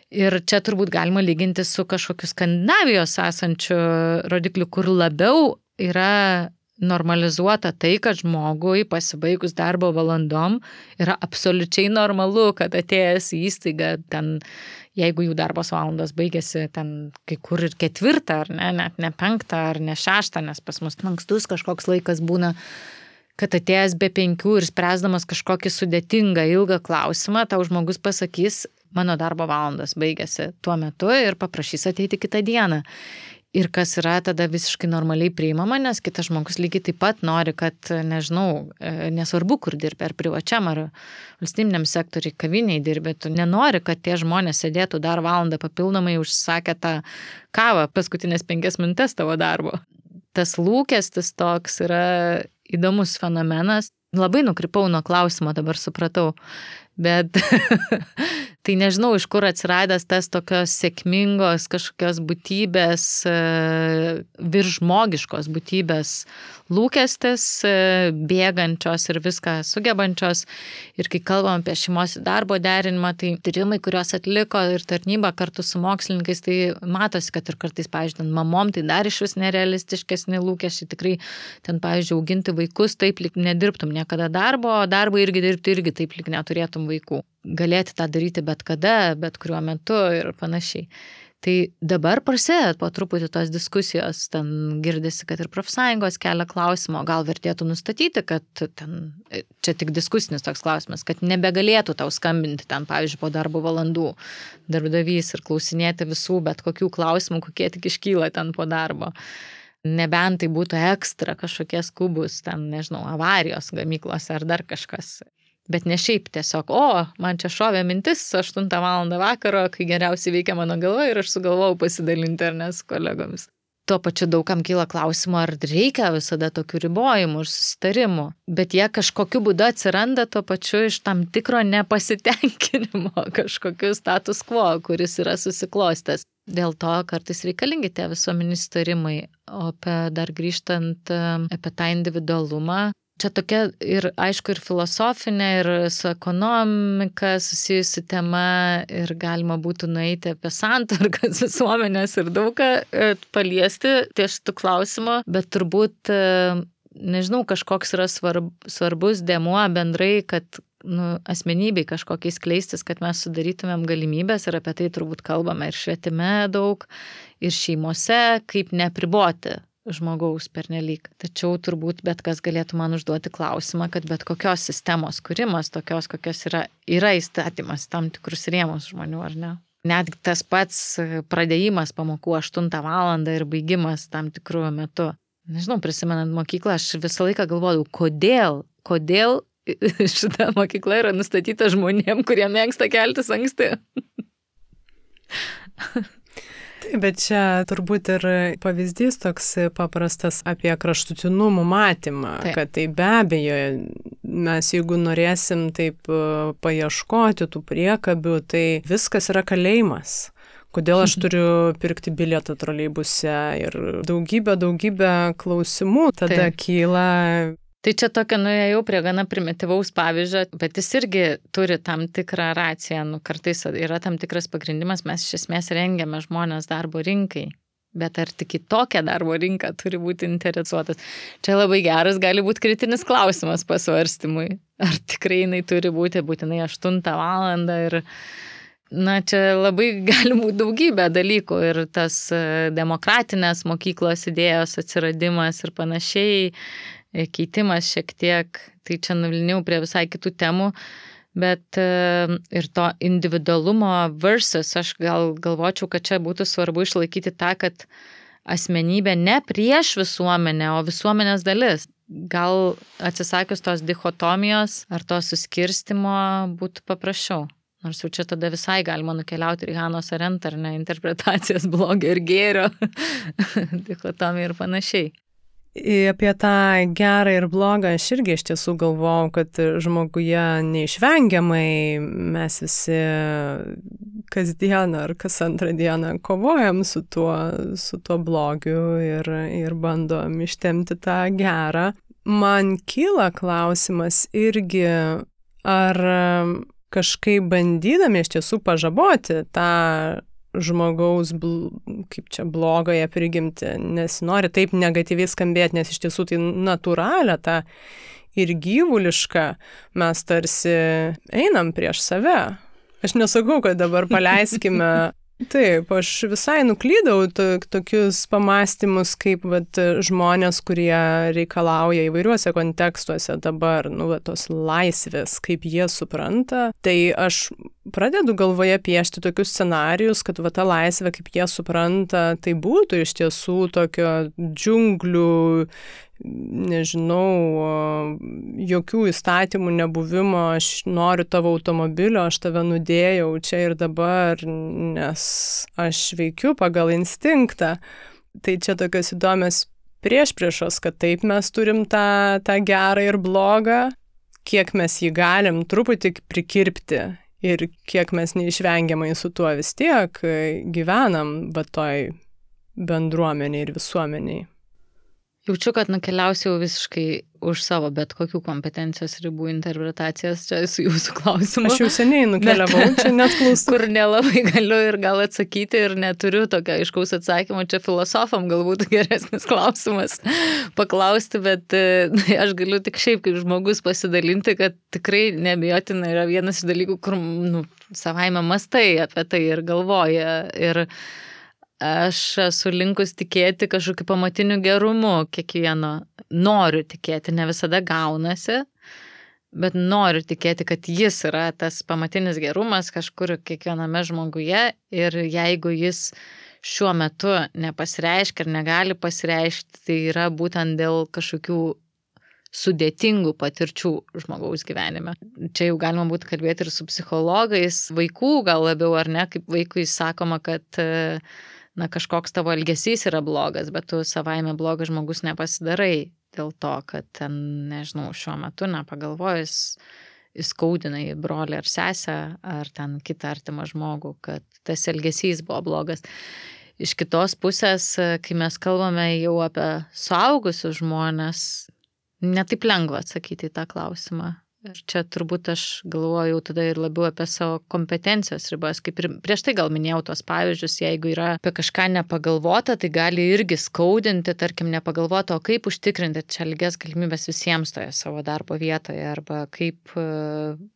Ir čia turbūt galima lyginti su kažkokiu Skandinavijos esančiu rodikliu, kur labiau yra normalizuota tai, kad žmogui pasibaigus darbo valandom yra absoliučiai normalu, kad atėjęs į įstaigą ten, jeigu jų darbos valandos baigėsi ten kai kur ir ketvirtą, ar ne, net ne penktą, ar ne šeštą, nes pas mus lankstus kažkoks laikas būna kad atėjęs be penkių ir spręsdamas kažkokį sudėtingą, ilgą klausimą, tau žmogus pasakys, mano darbo valandas baigėsi tuo metu ir paprašys ateiti kitą dieną. Ir kas yra tada visiškai normaliai priimama, nes kitas žmogus lygiai taip pat nori, kad, nežinau, e, nesvarbu, kur dirbi, ar privačiam, ar valstybiniam sektoriui, kaviniai dirbi, tu nenori, kad tie žmonės sėdėtų dar valandą papildomai užsakę tą kavą paskutinės penkias minutės tavo darbo. Tas lūkestis toks yra įdomus fenomenas. Labai nukrypau nuo klausimo, dabar supratau. Bet <laughs> tai nežinau, iš kur atsiradęs tas tokios sėkmingos kažkokios būtybės, e, viržmogiškos būtybės lūkestis, e, bėgančios ir viską sugebančios. Ir kai kalbam apie šeimos darbo derinimą, tai tyrimai, kuriuos atliko ir tarnyba kartu su mokslininkais, tai matosi, kad ir kartais, pavyzdžiui, mamom tai dar iš vis nerealistiškesni lūkesčiai. Tikrai ten, pavyzdžiui, auginti vaikus taip lik nedirbtum niekada darbo, o darbą irgi dirbti irgi taip lik neturėtum vaikų galėti tą daryti bet kada, bet kuriuo metu ir panašiai. Tai dabar prasideda po truputį tos diskusijos, ten girdisi, kad ir profsąjungos kelia klausimą, gal vertėtų nustatyti, kad ten, čia tik diskusinis toks klausimas, kad nebegalėtų tau skambinti ten, pavyzdžiui, po darbo valandų darbdavys ir klausinėti visų bet kokių klausimų, kokie tik iškyla ten po darbo. Nebent tai būtų ekstra kažkokie skubus, ten, nežinau, avarijos gamyklose ar dar kažkas. Bet ne šiaip tiesiog, o, man čia šovė mintis 8 val. vakaro, kai geriausiai veikia mano galva ir aš sugalvojau pasidalinti ar ne su kolegomis. Tuo pačiu daugam kyla klausimų, ar reikia visada tokių ribojimų ir susitarimų. Bet jie kažkokiu būdu atsiranda tuo pačiu iš tam tikro nepasitenkinimo <laughs> kažkokiu status quo, kuris yra susiklostęs. Dėl to kartais reikalingi tie visuomenys tarimai. O apie dar grįžtant apie tą individualumą, čia tokia ir aišku ir filosofinė, ir su ekonomika susijusi tema, ir galima būtų nueiti apie santarkas <laughs> visuomenės ir daug ką e, paliesti ties šitų klausimų, bet turbūt, e, nežinau, kažkoks yra svarb, svarbus dėmuo bendrai, kad nu, asmenybei kažkokiais kleistis, kad mes sudarytumėm galimybės ir apie tai turbūt kalbame ir švietime daug, ir šeimose, kaip nepriboti žmogaus pernelyg. Tačiau turbūt bet kas galėtų man užduoti klausimą, kad bet kokios sistemos kūrimas, tokios kokios yra, yra įstatymas tam tikrus rėmus žmonių, ar ne? Net tas pats pradėjimas pamokų 8 val. ir baigimas tam tikrų metu. Nežinau, prisimenant mokyklą, aš visą laiką galvodavau, kodėl, kodėl <laughs> šita mokykla yra nustatyta žmonėm, kurie mėgsta keltis anksti. <laughs> Bet čia turbūt ir pavyzdys toks paprastas apie kraštutinumų matymą, taip. kad tai be abejo, mes jeigu norėsim taip e, paieškoti tų priekabių, tai viskas yra kalėjimas kodėl aš <laughs> turiu pirkti bilietą troleibuse ir daugybė, daugybė klausimų tada Taip. kyla Tai čia tokia nuėjau prie gana primityvaus pavyzdžio, bet jis irgi turi tam tikrą raciją, nu, kartais yra tam tikras pagrindimas, mes iš esmės rengiame žmonės darbo rinkai. Bet ar tik į tokią darbo rinką turi būti interesuotas? Čia labai geras gali būti kritinis klausimas pasvarstymui. Ar tikrai jinai turi būti būtinai 8 valandą ir Na, čia labai <laughs> gali būti daugybė dalykų ir tas e, demokratinės mokyklos idėjos atsiradimas ir panašiai, keitimas šiek tiek, tai čia nuvilniau prie visai kitų temų, bet e, ir to individualumo versus, aš gal galvočiau, kad čia būtų svarbu išlaikyti tą, kad asmenybė ne prieš visuomenę, o visuomenės dalis. Gal atsisakius tos dichotomijos ar to suskirstimo būtų paprasčiau. Nors jau čia tada visai galima nukeliauti ir Hanos Arent ar ne interpretacijas blogio ir gėrio, <laughs> dichotomija ir panašiai. Apie tą gerą ir blogą aš irgi iš tiesų galvojau, kad žmoguje neišvengiamai mes visi kasdieną ar kas antrą dieną kovojam su tuo, su tuo blogiu ir, ir bandom ištemti tą gerą. Man kyla klausimas irgi, ar kažkaip bandydami iš tiesų pažaboti tą žmogaus, bl kaip čia, blogąją prigimti, nes nori taip negatyviai skambėti, nes iš tiesų tai natūralia ta ir gyvuliška mes tarsi einam prieš save. Aš nesakau, kad dabar paleiskime <laughs> Taip, aš visai nuklydau tokius pamastymus, kaip vat, žmonės, kurie reikalauja įvairiuose kontekstuose dabar, nu, vat, tos laisvės, kaip jie supranta. Tai aš pradedu galvoje piešti tokius scenarius, kad va ta laisvė, kaip jie supranta, tai būtų iš tiesų tokio džiunglių nežinau, jokių įstatymų nebuvimo, aš noriu tavo automobilio, aš tave nudėjau čia ir dabar, nes aš veikiu pagal instinktą. Tai čia tokios įdomios prieš priešos, kad taip mes turim tą, tą gerą ir blogą, kiek mes jį galim truputį prikirpti ir kiek mes neišvengiamai su tuo vis tiek gyvenam, bet toj bendruomeniai ir visuomeniai. Jaučiu, kad nukeliausiu visiškai už savo bet kokių kompetencijos ribų interpretacijas, čia su jūsų klausimu. Aš jau seniai nukeliavau, bet, čia net klausau. Kur nelabai galiu ir gal atsakyti ir neturiu tokio aiškaus atsakymo, čia filosofam galbūt geresnis klausimas paklausti, bet na, aš galiu tik šiaip kaip žmogus pasidalinti, kad tikrai nebejotinai yra vienas iš dalykų, kur nu, savaime mastai apie tai ir galvoja. Ir, aš esu linkus tikėti kažkokiu pamatiniu gerumu kiekvieno. Noriu tikėti, ne visada gaunasi, bet noriu tikėti, kad jis yra tas pamatinis gerumas kažkur kiekviename žmoguje ir jeigu jis šiuo metu nepasireiškia ir negali pasireikšti, tai yra būtent dėl kažkokių sudėtingų patirčių žmogaus gyvenime. Čia jau galima būtų kalbėti ir su psichologais, vaikų gal labiau ar ne, kaip vaikui sakoma, kad uh, na, kažkoks tavo elgesys yra blogas, bet tu savaime blogas žmogus nepasidarai dėl to, kad ten, nežinau, šiuo metu nepagalvojus įskaudinai brolį ar sesę ar ten kitą artimą žmogų, kad tas elgesys buvo blogas. Iš kitos pusės, kai mes kalbame jau apie suaugusius žmonės, netaip lengva atsakyti į tą klausimą. Ir čia turbūt aš galvojau tada ir labiau apie savo kompetencijos ribas, kaip ir prieš tai gal minėjau tos pavyzdžius, jeigu yra apie kažką nepagalvota, tai gali irgi skaudinti, tarkim, nepagalvota, o kaip užtikrinti čia lygias galimybės visiems toje savo darbo vietoje, arba kaip e,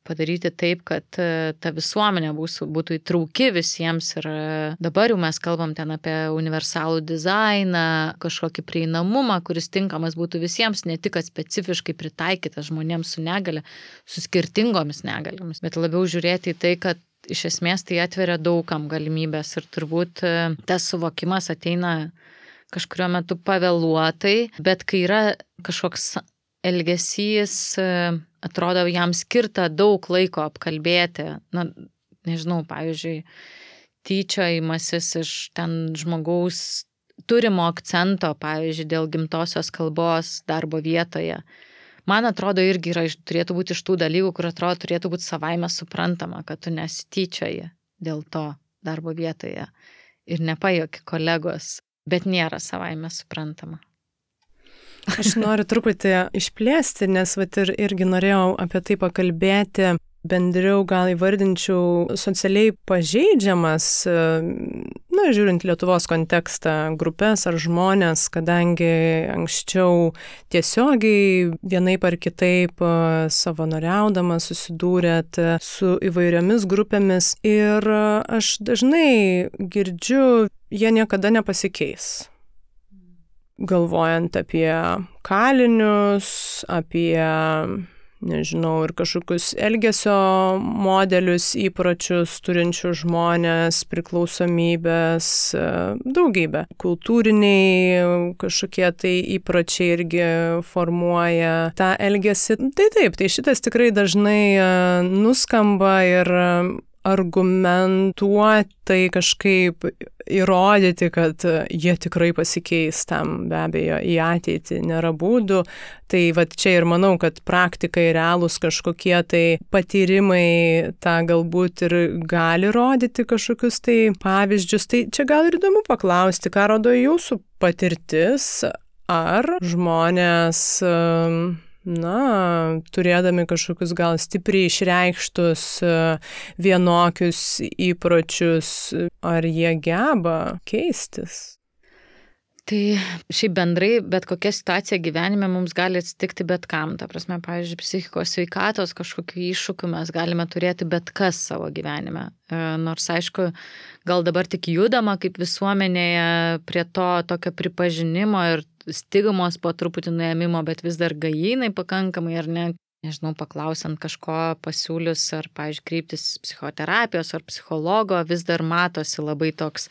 padaryti taip, kad e, ta visuomenė būsų, būtų įtrauki visiems. Ir e, dabar jau mes kalbam ten apie universalų dizainą, kažkokį prieinamumą, kuris tinkamas būtų visiems, ne tik specifiškai pritaikytas žmonėms su negale su skirtingomis negaliomis, bet labiau žiūrėti į tai, kad iš esmės tai atveria daugam galimybės ir turbūt e, tas suvokimas ateina kažkurio metu pavėluotai, bet kai yra kažkoks elgesys, e, atrodo, jam skirta daug laiko apkalbėti, na, nežinau, pavyzdžiui, tyčiojimasis iš ten žmogaus turimo akcento, pavyzdžiui, dėl gimtosios kalbos darbo vietoje man atrodo irgi yra, turėtų būti iš tų dalykų, kur atrodo turėtų būti savaime suprantama, kad tu nesityčioji dėl to darbo vietoje ir nepajoki kolegos, bet nėra savaime suprantama. Aš noriu truputį išplėsti, nes vat ir, irgi norėjau apie tai pakalbėti bendriau gal įvardinčiau socialiai pažeidžiamas, e, na, žiūrint Lietuvos kontekstą, grupės ar žmonės, kadangi anksčiau tiesiogiai vienaip ar kitaip e, savanoriaudama susidūrėt su įvairiomis grupėmis ir aš dažnai girdžiu, jie niekada nepasikeis. Galvojant apie kalinius, apie nežinau, ir kažkokius elgesio modelius, įpročius turinčius žmonės, priklausomybės, e, daugybė. Kultūriniai kažkokie tai įpročiai irgi formuoja tą elgesį. Tai taip, tai šitas tikrai dažnai e, nuskamba ir argumentuotai kažkaip įrodyti, kad jie tikrai pasikeis tam be abejo į ateitį nėra būdų. Tai va čia ir manau, kad praktikai realūs kažkokie tai patyrimai tą galbūt ir gali rodyti kažkokius tai pavyzdžius. Tai čia gal ir įdomu paklausti, ką rodo jūsų patirtis, ar žmonės na, turėdami kažkokius gal stipriai išreikštus e, vienokius įpročius, ar jie geba keistis? Tai šiaip bendrai, bet kokia situacija gyvenime mums gali atsitikti bet kam. Ta prasme, pavyzdžiui, psichikos sveikatos kažkokiu iššūkiu mes galime turėti bet kas savo gyvenime. E, nors, aišku, gal dabar tik judama kaip visuomenėje prie to tokio pripažinimo ir stigmos po truputį nuėmimo, bet vis dar gajinai pakankamai ar ne, nežinau, paklausant kažko pasiūlius ar, pavyzdžiui, kreiptis psichoterapijos ar psichologo, vis dar matosi labai toks.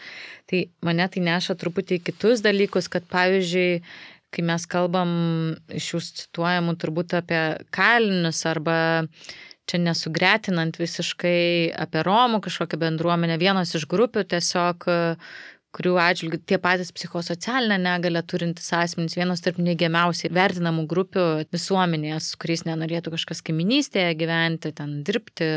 Tai mane tai neša truputį kitus dalykus, kad, pavyzdžiui, kai mes kalbam iš jūs cituojamų turbūt apie kalinius arba čia nesugretinant visiškai apie Romų kažkokią bendruomenę, vienos iš grupių tiesiog kurių atžvilgių tie patys psichosocialinę negalę turintys asmenys, vienos tarp neigiamiausiai vertinamų grupių visuomenėje, su kuriais nenorėtų kažkas kaiminystėje gyventi, ten dirbti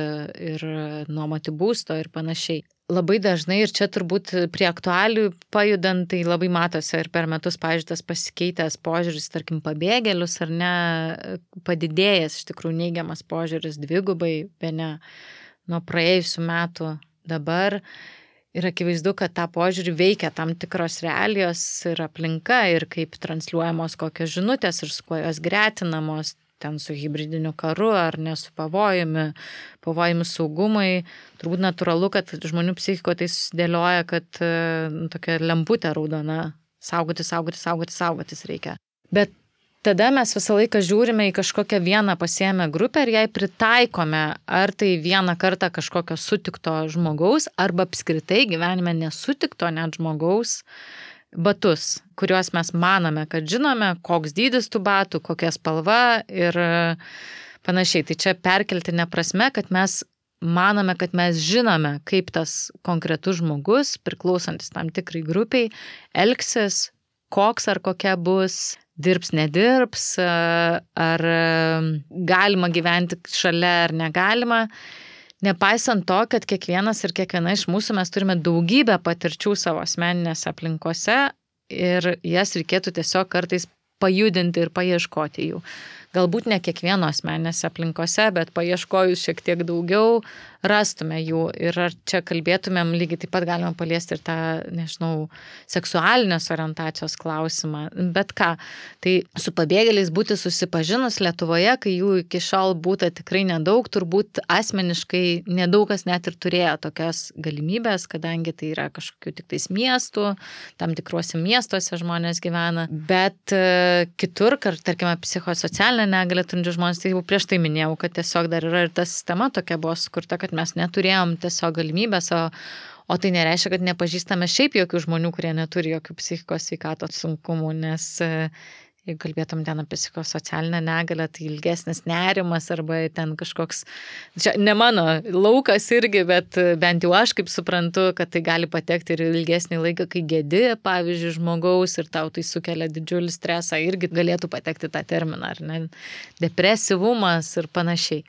ir nuomoti būsto ir panašiai. Labai dažnai ir čia turbūt prie aktualių pajudant, tai labai matosi ir per metus, pažiūrėjau, tas pasikeitęs požiūris, tarkim, pabėgėlius ar ne, padidėjęs iš tikrųjų neigiamas požiūris dvigubai, be ne, nuo praėjusių metų dabar Ir akivaizdu, kad tą požiūrį veikia tam tikros realijos ir aplinka ir kaip transliuojamos kokios žinutės ir su kuo jos gretinamos, ten su hybridiniu karu ar ne su pavojumi, pavojimi saugumui. Turbūt natūralu, kad žmonių psichiko tai susidėlioja, kad nu, tokia lemputė raudona. Saugoti, saugoti, saugoti, saugotis reikia. Bet tada mes visą laiką žiūrime į kažkokią vieną pasiemę grupę ir jai pritaikome, ar tai vieną kartą kažkokio sutikto žmogaus, arba apskritai gyvenime nesutikto net žmogaus batus, kuriuos mes manome, kad žinome, koks dydis tų batų, kokia spalva ir panašiai. Tai čia perkeltinė prasme, kad mes manome, kad mes žinome, kaip tas konkretus žmogus, priklausantis tam tikrai grupiai, elgsis, koks ar kokia bus dirbs, nedirbs, ar galima gyventi šalia ar negalima. Nepaisant to, kad kiekvienas ir kiekviena iš mūsų mes turime daugybę patirčių savo asmeninėse aplinkose ir jas reikėtų tiesiog kartais pajudinti ir paieškoti jų galbūt ne kiekvieno asmenėse aplinkose, bet paieškojus šiek tiek daugiau, rastume jų. Ir ar čia kalbėtumėm lygiai taip pat galima paliesti ir tą, nežinau, seksualinės orientacijos klausimą. Bet ką, tai su pabėgėliais būti susipažinus Lietuvoje, kai jų iki šiol būta tikrai nedaug, turbūt asmeniškai nedaug kas net ir turėjo tokias galimybės, kadangi tai yra kažkokių tik tais miestų, tam tikruose miestuose žmonės gyvena. Bet e, kitur, tarkime, psichosocialinė socialinę negalę turinčių žmonės, tai jau prieš tai minėjau, kad tiesiog dar yra ir ta sistema tokia buvo sukurta, kad mes neturėjom tiesiog galimybės, o, o tai nereiškia, kad nepažįstame šiaip jokių žmonių, kurie neturi jokių psichikos sveikatos sunkumų, nes Jeigu kalbėtum ten apie psichosocialinę negalę, tai ilgesnis nerimas arba ten kažkoks, čia ne mano laukas irgi, bet bent jau aš kaip suprantu, kad tai gali patekti ir ilgesnį laiką, kai gėdi, pavyzdžiui, žmogaus ir tau tai sukelia didžiulį stresą, irgi galėtų patekti tą terminą, ar ne, depresyvumas ir panašiai.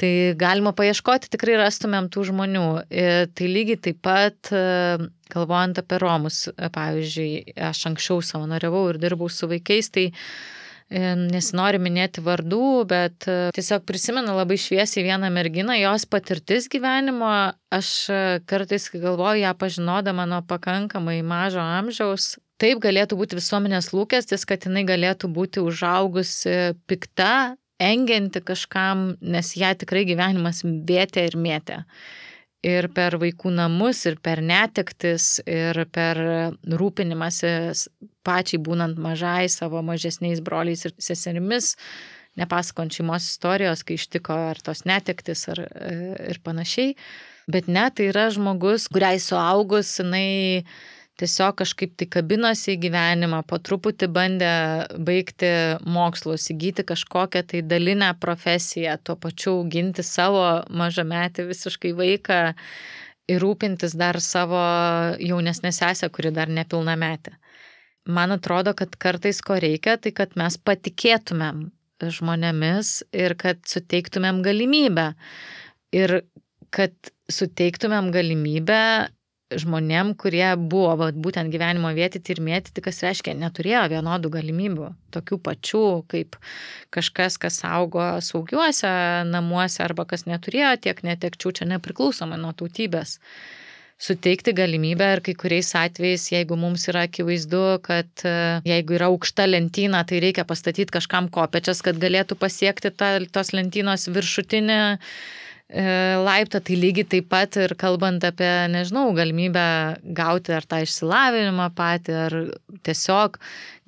Tai galima paieškoti, tikrai rastumėm tų žmonių. Ir tai lygiai taip pat, e, galvojant apie Romus, e, pavyzdžiui, aš anksčiau savanoriavau ir dirbau su vaikais, tai e, nesinori minėti vardų, bet tiesiog prisimenu labai šviesiai vieną merginą, jos patirtis gyvenimo, aš kartais galvoju ją pažinodama nuo pakankamai mažo amžiaus. Taip galėtų būti visuomenės lūkestis, kad jinai galėtų būti užaugusi pikta, engianti kažkam, nes ją tikrai gyvenimas vėtė ir mėtė. Ir per vaikų namus, ir per netektis, ir per rūpinimąsi pačiai būnant mažai savo mažesniais broliais ir seserimis, nepasakant šeimos istorijos, kai ištiko ar tos netektis ar, ir panašiai. Bet ne, tai yra žmogus, kuriai suaugus, jinai tiesiog kažkaip tai kabinosi į gyvenimą, po truputį bandė baigti mokslus, įgyti kažkokią tai dalinę profesiją, tuo pačiu auginti savo mažametį visiškai vaiką ir rūpintis dar savo jaunesnę sesę, kuri dar nepilna metė. Man atrodo, kad kartais ko reikia, tai kad mes patikėtumėm žmonėmis ir kad suteiktumėm galimybę. Ir kad suteiktumėm galimybę žmonėm, kurie buvo va, būtent gyvenimo vietyti ir mėtyti, kas reiškia, neturėjo vienodų galimybių, tokių pačių kaip kažkas, kas augo saugiuose namuose arba kas neturėjo tiek netekčių, čia nepriklausomai nuo tautybės. Suteikti galimybę ir kai kuriais atvejais, jeigu mums yra akivaizdu, kad e, jeigu yra aukšta lentyna, tai reikia pastatyti kažkam kopečias, kad galėtų pasiekti ta, tos lentynos viršutinį E, laiptą, tai lygiai taip pat ir kalbant apie, nežinau, galimybę gauti ar tą išsilavinimą patį, ar tiesiog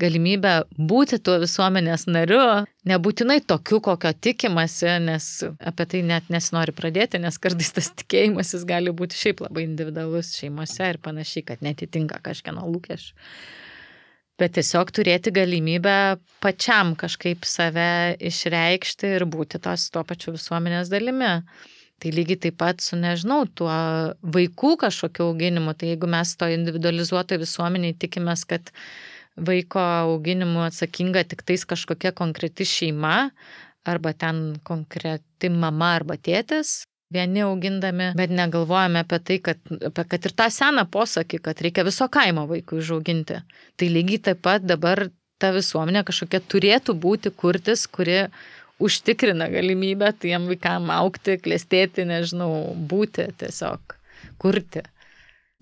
galimybę būti tuo visuomenės nariu, nebūtinai tokiu, kokio tikimasi, nes apie tai net nesinori pradėti, nes kartais tas tikėjimas jis gali būti šiaip labai individualus šeimose ir panašiai, kad netitinka kažkieno lūkesčių bet tiesiog turėti galimybę pačiam kažkaip save išreikšti ir būti tos tuo pačiu visuomenės dalimi. Tai lygiai taip pat su, nežinau, tuo vaikų kažkokiu auginimu, tai jeigu mes to individualizuoto visuomeniai tikimės, kad vaiko auginimu atsakinga tik tais kažkokia konkreti šeima, arba ten konkreti mama arba tėtis, vieni augindami, bet negalvojame apie tai, kad, apie, kad ir tą seną posakį, kad reikia viso kaimo vaikų užauginti. Tai lygiai taip pat dabar ta visuomenė kažkokia turėtų būti kurtis, kuri užtikrina galimybę tiem vaikam aukti, klėstėti, nežinau, būti tiesiog, kurti.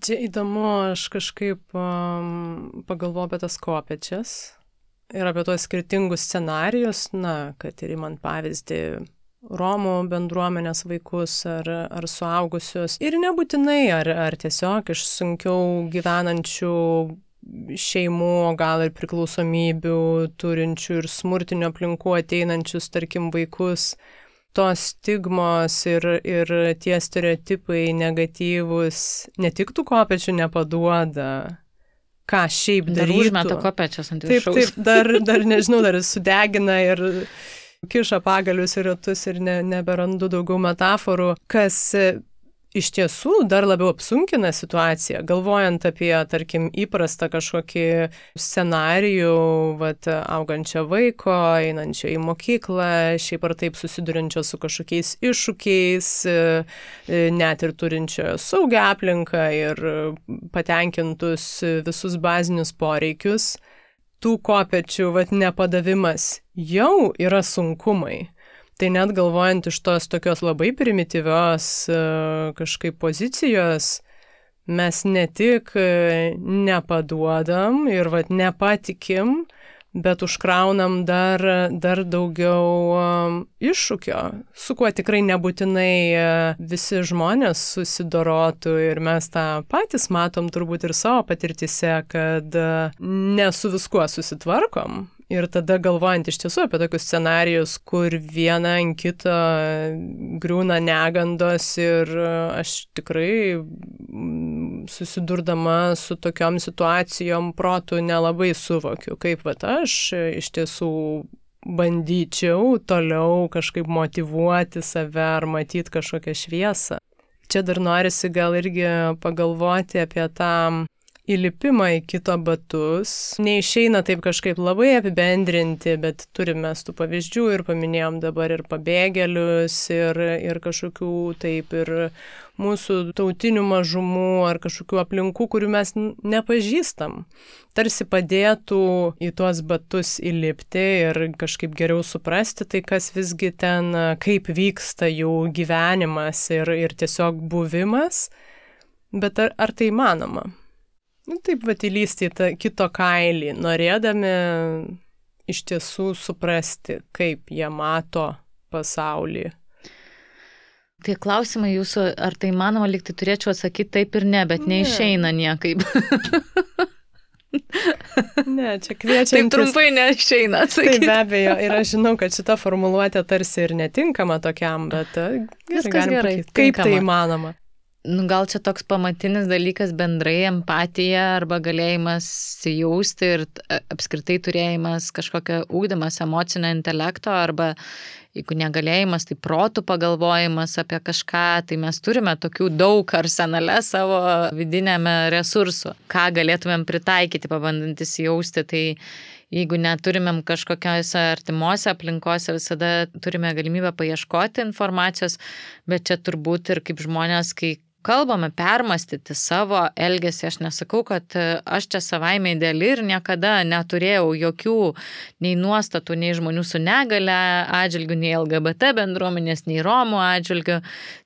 Čia įdomu, aš kažkaip um, pagalvoju apie tas kopečias ir apie tos skirtingus scenarius, na, kad ir man pavyzdį Romų bendruomenės vaikus ar, ar suaugusius. Ir nebūtinai, ar, ar tiesiog iš sunkiau gyvenančių šeimų, o gal ir priklausomybių turinčių ir smurtinių aplinkų ateinančius, tarkim, vaikus. Tos stigmos ir, ir tie stereotipai negatyvus ne tik tų kopečių nepaduoda, ką šiaip darytų. Dar užmeta kopečias ant viršaus. Taip, taip, dar, dar nežinau, dar sudegina ir kiša pagalius ir ratus ir ne, neberandu daugiau metaforų, kas iš tiesų dar labiau apsunkina situaciją, galvojant apie, tarkim, įprastą kažkokį scenarijų, vat, augančio vaiko, einančio į mokyklą, šiaip ar taip susidurinčio su kažkokiais iššūkiais, e, net ir turinčio saugią aplinką ir patenkintus visus bazinius poreikius tų kopečių vat, nepadavimas jau yra sunkumai. Tai net galvojant iš tos tokios labai primityvios e, kažkaip pozicijos, mes ne tik e, nepaduodam ir vat, nepatikim, bet užkraunam dar, dar daugiau um, iššūkio, su kuo tikrai nebūtinai visi žmonės susidorotų ir mes tą patys matom turbūt ir savo patirtise, kad ne su viskuo susitvarkom Ir tada galvojant iš tiesų apie tokius scenarius, kur viena ant kito griūna negandos ir aš tikrai mm, susidurdama su tokiom situacijom protų nelabai suvokiu, kaip va aš iš tiesų bandyčiau toliau kažkaip motivuoti save ar matyti kažkokią šviesą. Čia dar norisi gal irgi pagalvoti apie tą įlipimą į kito batus. Neišeina taip kažkaip labai apibendrinti, bet turime tų pavyzdžių ir paminėjom dabar ir pabėgėlius, ir, ir kažkokių taip ir mūsų tautinių mažumų ar kažkokių aplinkų, kurių mes nepažįstam. Tarsi padėtų į tuos batus įlipti ir kažkaip geriau suprasti tai, kas visgi ten, kaip vyksta jų gyvenimas ir, ir tiesiog buvimas. Bet ar, ar tai įmanoma? Nu, taip, va, įlysti į tą kito kailį, norėdami iš tiesų suprasti, kaip jie mato pasaulį. Tai klausimai jūsų, ar tai manoma, liktai turėčiau atsakyti taip ir ne, bet ne. neišeina niekaip. <laughs> Ne, čia kviečiam. Taip trumpai neišeina atsakyti. Taip, be abejo, ir aš žinau, kad šita formuluotė tarsi ir netinkama tokiam, bet gerai, Viskas gerai. Pakyti. Kaip tai įmanoma? Nu, gal čia toks pamatinis dalykas bendrai empatija arba galėjimas jausti ir apskritai turėjimas kažkokio ūkdymas emocinio intelekto arba jeigu negalėjimas, tai protų pagalvojimas apie kažką, tai mes turime tokių daug arsenale savo vidinėme resursu, ką galėtumėm pritaikyti, pabandantis jausti, tai jeigu neturimėm kažkokiose artimuose aplinkose, visada turime galimybę paieškoti informacijos, bet čia turbūt ir kaip žmonės, kai kalbame permastyti savo elgesį. Aš nesakau, kad e, aš čia savaime ideali ir niekada neturėjau jokių nei nuostatų, nei žmonių su negale atžvilgių, nei LGBT bendruomenės, nei Romų atžvilgių.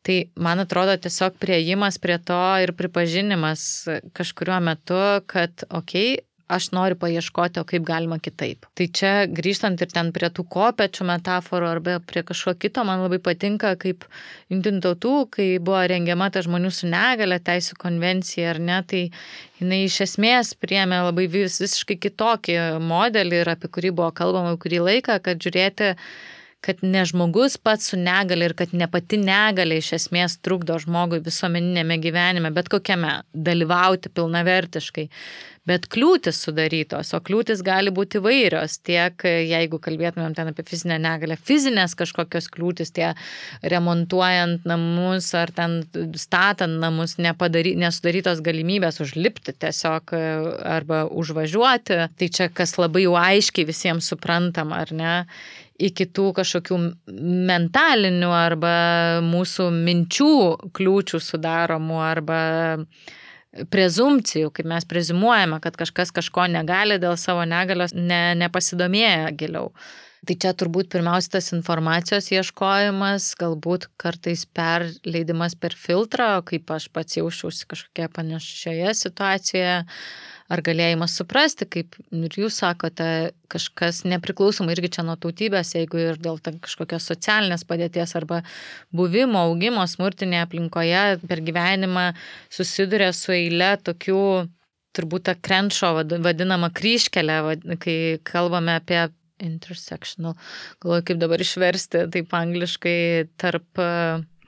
Tai man atrodo tiesiog prieimas prie to ir pripažinimas kažkuriuo metu, kad, okei, okay, aš noriu paieškoti, o kaip galima kitaip. Tai čia grįžtant ir ten prie tų kopečių metaforų arba prie kažko kito, man labai patinka, kaip jungtinių tautų, kai buvo rengiama ta žmonių su negale teisų konvencija ar ne, tai jinai iš esmės priemė labai vis, visiškai kitokį modelį ir apie kurį buvo kalbama kurį laiką, kad žiūrėti kad ne žmogus pats su negale ir kad ne pati negale iš esmės trukdo žmogui visuomeninėme gyvenime, bet kokiame, dalyvauti pilnavertiškai bet kliūtis sudarytos, o kliūtis gali būti vairios, tiek jeigu kalbėtumėm ten apie fizinę negalę, fizinės kažkokios kliūtis, tie remontuojant namus ar ten statant namus, nepadary, nesudarytos galimybės užlipti tiesiog arba užvažiuoti, tai čia kas labai jau aiškiai visiems suprantama, ar ne? Iki tų kažkokių mentalinių arba mūsų minčių kliūčių sudaromų arba prezumcijų, kaip mes prezumuojame, kad kažkas kažko negali dėl savo negalios, ne, nepasidomėję giliau. Tai čia turbūt pirmiausia tas informacijos ieškojimas, galbūt kartais perleidimas per filtrą, kaip aš pats jaučiausi kažkokia panašioje situacijoje, ar galėjimas suprasti, kaip ir jūs sakote, kažkas nepriklausomai irgi čia nuo tautybės, jeigu ir dėl kažkokios socialinės padėties arba buvimo, augimo smurtinėje aplinkoje per gyvenimą susiduria su eile tokių turbūt tą krenčio vadinamą kryškelę, kai kalbame apie intersectional, galvoju, kaip dabar išversti taip angliškai tarp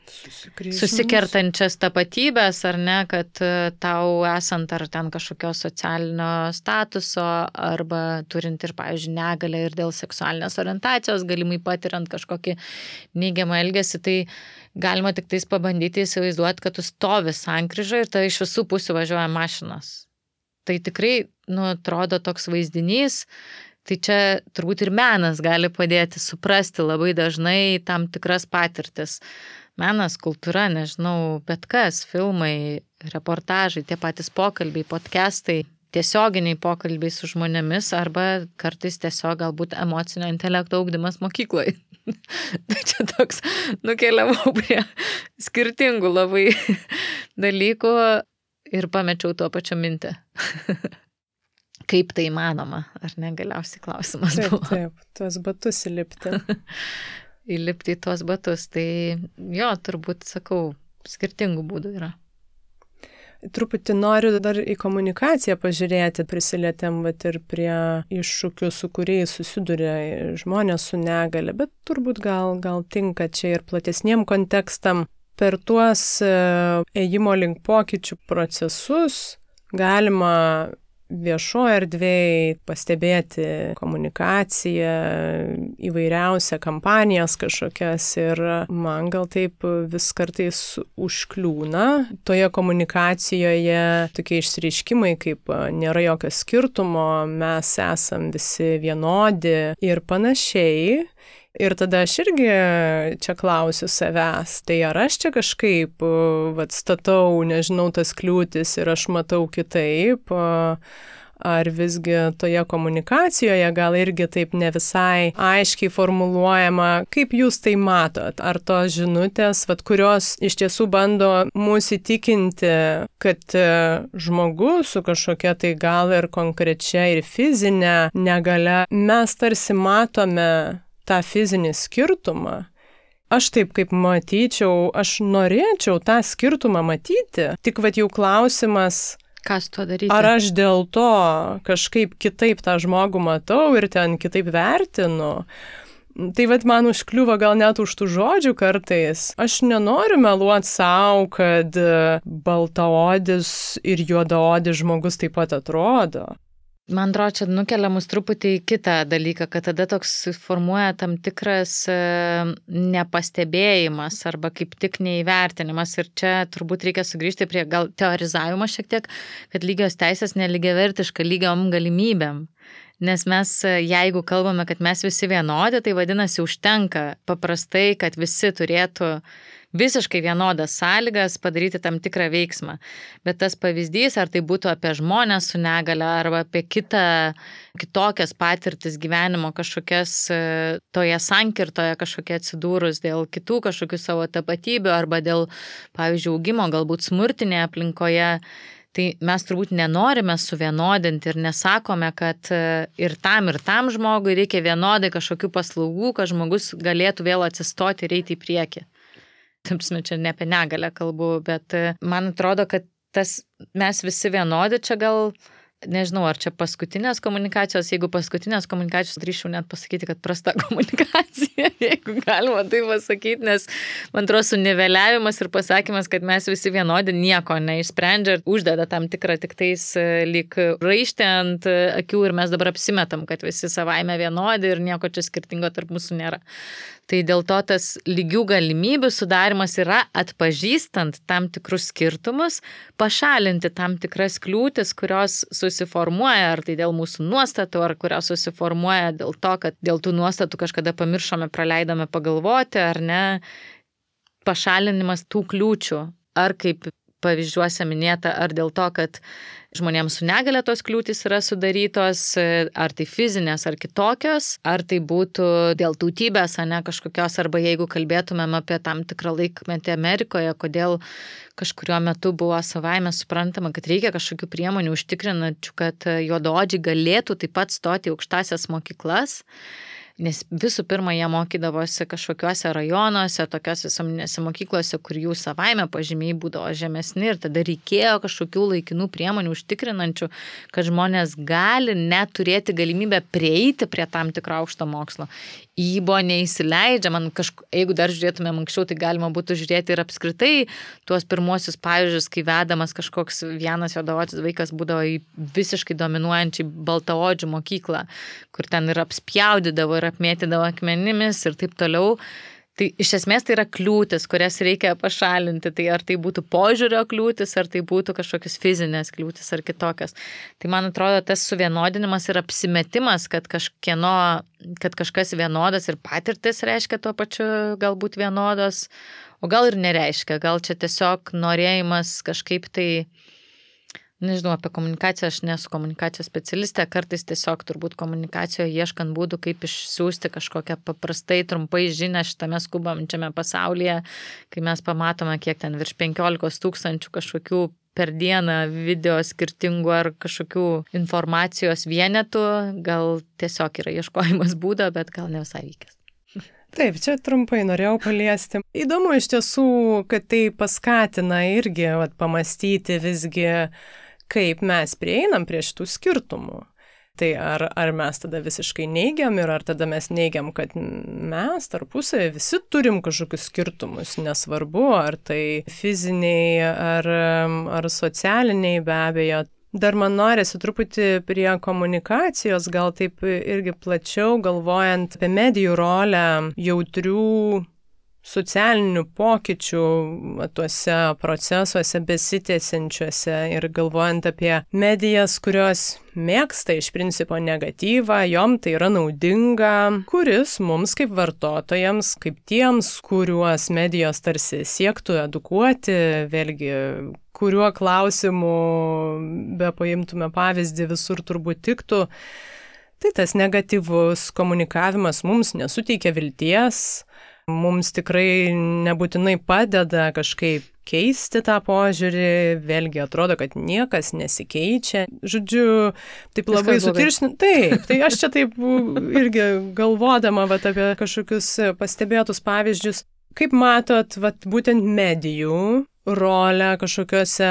susikertančias tapatybės, ar ne, kad e, tau esant ar ten kažkokio socialinio statuso, arba turint ir, pavyzdžiui, negalę ir dėl seksualinės orientacijos, galimai patiriant kažkokį neigiamą elgesį, tai galima tik tais pabandyti įsivaizduoti, kad tu stovi sankryžą ir tai iš visų pusių važiuoja mašinas. Tai tikrai, nu, atrodo toks vaizdinys, Tai čia turbūt ir menas gali padėti suprasti labai dažnai tam tikras patirtis menas, kultūra, nežinau, bet kas, filmai, reportažai, tie patys pokalbiai, podcastai, tiesioginiai pokalbiai su žmonėmis arba kartais tiesiog galbūt emocinio intelekto augdymas mokykloje. <laughs> tai čia toks nukeliavau prie skirtingų labai dalykų ir pamečiau tuo pačiu mintį. <laughs> Kaip tai įmanoma, ar ne, galiausiai klausimas buvo. Taip, taip, tuos batus įlipti. <laughs> įlipti į tuos batus. Tai jo, turbūt sakau, skirtingų būdų yra. Truputį noriu dar į komunikaciją pažiūrėti, prisilietėm vat, ir prie iššūkių, su kuriais susiduria žmonės su negale, bet turbūt gal, gal tinka čia ir platesniem kontekstam. Per tuos e, ėjimo link pokyčių procesus galima viešoje erdvėje pastebėti komunikaciją, įvairiausią kampanijas kažkokias ir man gal taip vis kartais užkliūna toje komunikacijoje tokie išsireiškimai, kaip nėra jokio skirtumo, mes esam visi vienodi ir panašiai. Ir tada aš irgi čia klausiu savęs, tai ar aš čia kažkaip, vad, statau, nežinau, tas kliūtis ir aš matau kitaip, ar visgi toje komunikacijoje gal irgi taip ne visai aiškiai formuluojama, kaip jūs tai matot, ar tos žinutės, vad, kurios iš tiesų bando mūsų įtikinti, kad e, žmogus su kažkokia tai gal ir konkrečia ir fizinė negale, mes tarsi matome tą fizinį skirtumą, aš taip kaip matyčiau, aš norėčiau tą skirtumą matyti, tik vad jau klausimas, Kas to daryti? Ar aš dėl to kažkaip kitaip tą žmogų matau ir ten kitaip vertinu? Tai vad man užkliuva gal net už tų žodžių kartais. Aš nenoriu meluoti savo, kad baltaodis ir juodaodis žmogus taip pat atrodo. Man atrodo, čia nukelia mus truputį į kitą dalyką, kad tada toks formuoja tam tikras e, nepastebėjimas arba kaip tik neįvertinimas. Ir čia turbūt reikia sugrįžti prie gal teorizavimo šiek tiek, kad lygios teisės neligiavertiška lygiom galimybėm. Nes mes, e, jeigu kalbame, kad mes visi vienodi, tai vadinasi užtenka paprastai, kad visi turėtų visiškai vienodas sąlygas padaryti tam tikrą veiksmą. Bet tas pavyzdys, ar tai būtų apie žmonės su negale, arba apie kitą, kitokias patirtis gyvenimo kažkokias e, toje sankirtoje kažkokie atsidūrus dėl kitų kažkokių savo tapatybių, arba dėl, pavyzdžiui, augimo galbūt smurtinėje aplinkoje. Tai mes turbūt nenorime suvienodinti ir nesakome, kad e, ir tam, ir tam žmogui reikia vienodai kažkokių paslaugų, kad žmogus galėtų vėl atsistoti ir eiti į priekį tamsime čia ne apie negalę kalbu, bet e, man atrodo, kad tas mes visi vienodi čia gal nežinau, ar čia paskutinės komunikacijos, jeigu paskutinės komunikacijos, drįšiau net pasakyti, kad prasta <laughs> komunikacija, jeigu galima tai pasakyti, nes man atrodo, suniveliavimas ir pasakymas, kad mes visi vienodi nieko neišsprendžia ir uždeda tam tikrą tik tais e, lyg raištę ant akių ir mes dabar apsimetam, kad visi savaime vienodi ir nieko čia skirtingo tarp mūsų nėra. Tai dėl to tas lygių galimybių sudarimas yra atpažįstant tam tikrus skirtumus, pašalinti tam tikras kliūtis, kurios susiformuoja, ar tai dėl mūsų nuostatų, ar kurios susiformuoja dėl to, kad dėl tų nuostatų kažkada pamiršome, praleidome pagalvoti, ar ne, pašalinimas tų kliūčių, ar kaip pavyzdžiuose minėta, ar dėl to, kad žmonėms su negale tos kliūtis yra sudarytos, ar tai fizinės, ar kitokios, ar tai būtų dėl tautybės, ar ne kažkokios, arba jeigu kalbėtumėm apie tam tikrą laikmetį Amerikoje, kodėl kažkurio metu buvo savaime suprantama, kad reikia kažkokių priemonių užtikrinančių, kad juododžiai galėtų taip pat stoti aukštasias mokyklas nes visų pirma jie mokydavosi kažkokiuose rajonuose, tokiuose visuomenėse mokyklose, kur jų savaime pažymiai būdavo žemesni ir tada reikėjo kažkokių laikinų priemonių užtikrinančių, kad žmonės gali net turėti galimybę prieiti prie tam tikro aukšto mokslo jį buvo neįsileidžia, man kažkaip, jeigu dar žiūrėtumėm anksčiau, tai galima būtų žiūrėti ir apskritai tuos pirmuosius pavyzdžius, kai vedamas kažkoks vienas juodaodis vaikas būdavo į visiškai dominuojančiai baltaodžių mokyklą, kur ten ir apspjaudydavo, ir apmėtydavo akmenimis ir taip toliau. Tai iš esmės tai yra kliūtis, kurias reikia pašalinti. Tai ar tai būtų požiūrio kliūtis, ar tai būtų kažkokios fizinės kliūtis ar kitokios. Tai man atrodo, tas suvienodinimas ir apsimetimas, kad kažkieno, kad kažkas vienodas ir patirtis reiškia tuo pačiu galbūt vienodas, o gal ir nereiškia. Gal čia tiesiog norėjimas kažkaip tai nežinau, apie komunikaciją, aš nesu komunikacijos specialistė, kartais tiesiog turbūt komunikacijoje ieškant būdų, kaip išsiųsti kažkokią paprastai trumpai žinę šitame skubančiame pasaulyje, kai mes pamatome, kiek ten virš 15 tūkstančių kažkokių per dieną video skirtingų ar kažkokių informacijos vienetų, gal tiesiog yra ieškojimas būdo, bet gal ne visai vykęs. Taip, čia trumpai norėjau paliesti. Įdomu iš tiesų, kad tai paskatina irgi vat, pamastyti visgi, kaip mes prieinam prie šitų skirtumų. Tai ar, ar mes tada visiškai neigiam ir ar tada mes neigiam, kad mes tarpusavį visi turim kažkokius skirtumus, nesvarbu, ar tai fiziniai, ar, ar socialiniai be abejo. Dar man norisi truputį prie komunikacijos, gal taip irgi plačiau galvojant apie medijų rolę jautrių socialinių pokyčių tuose procesuose besitėsiančiuose ir galvojant apie medijas, kurios mėgsta iš principo negatyvą, jom tai yra naudinga, kuris mums kaip vartotojams, kaip tiems, kuriuos medijos tarsi siektų edukuoti, vėlgi kuriuo klausimu be paimtume pavyzdį visur turbūt tiktų. Tai tas negatyvus komunikavimas mums nesuteikia vilties, mums tikrai nebūtinai padeda kažkaip keisti tą požiūrį, vėlgi atrodo, kad niekas nesikeičia. Žodžiu, taip labai sutiršni. Taip, tai aš čia taip irgi galvodama vat, apie kažkokius pastebėtus pavyzdžius. Kaip matot, vat, būtent medijų rolę kažkokiuose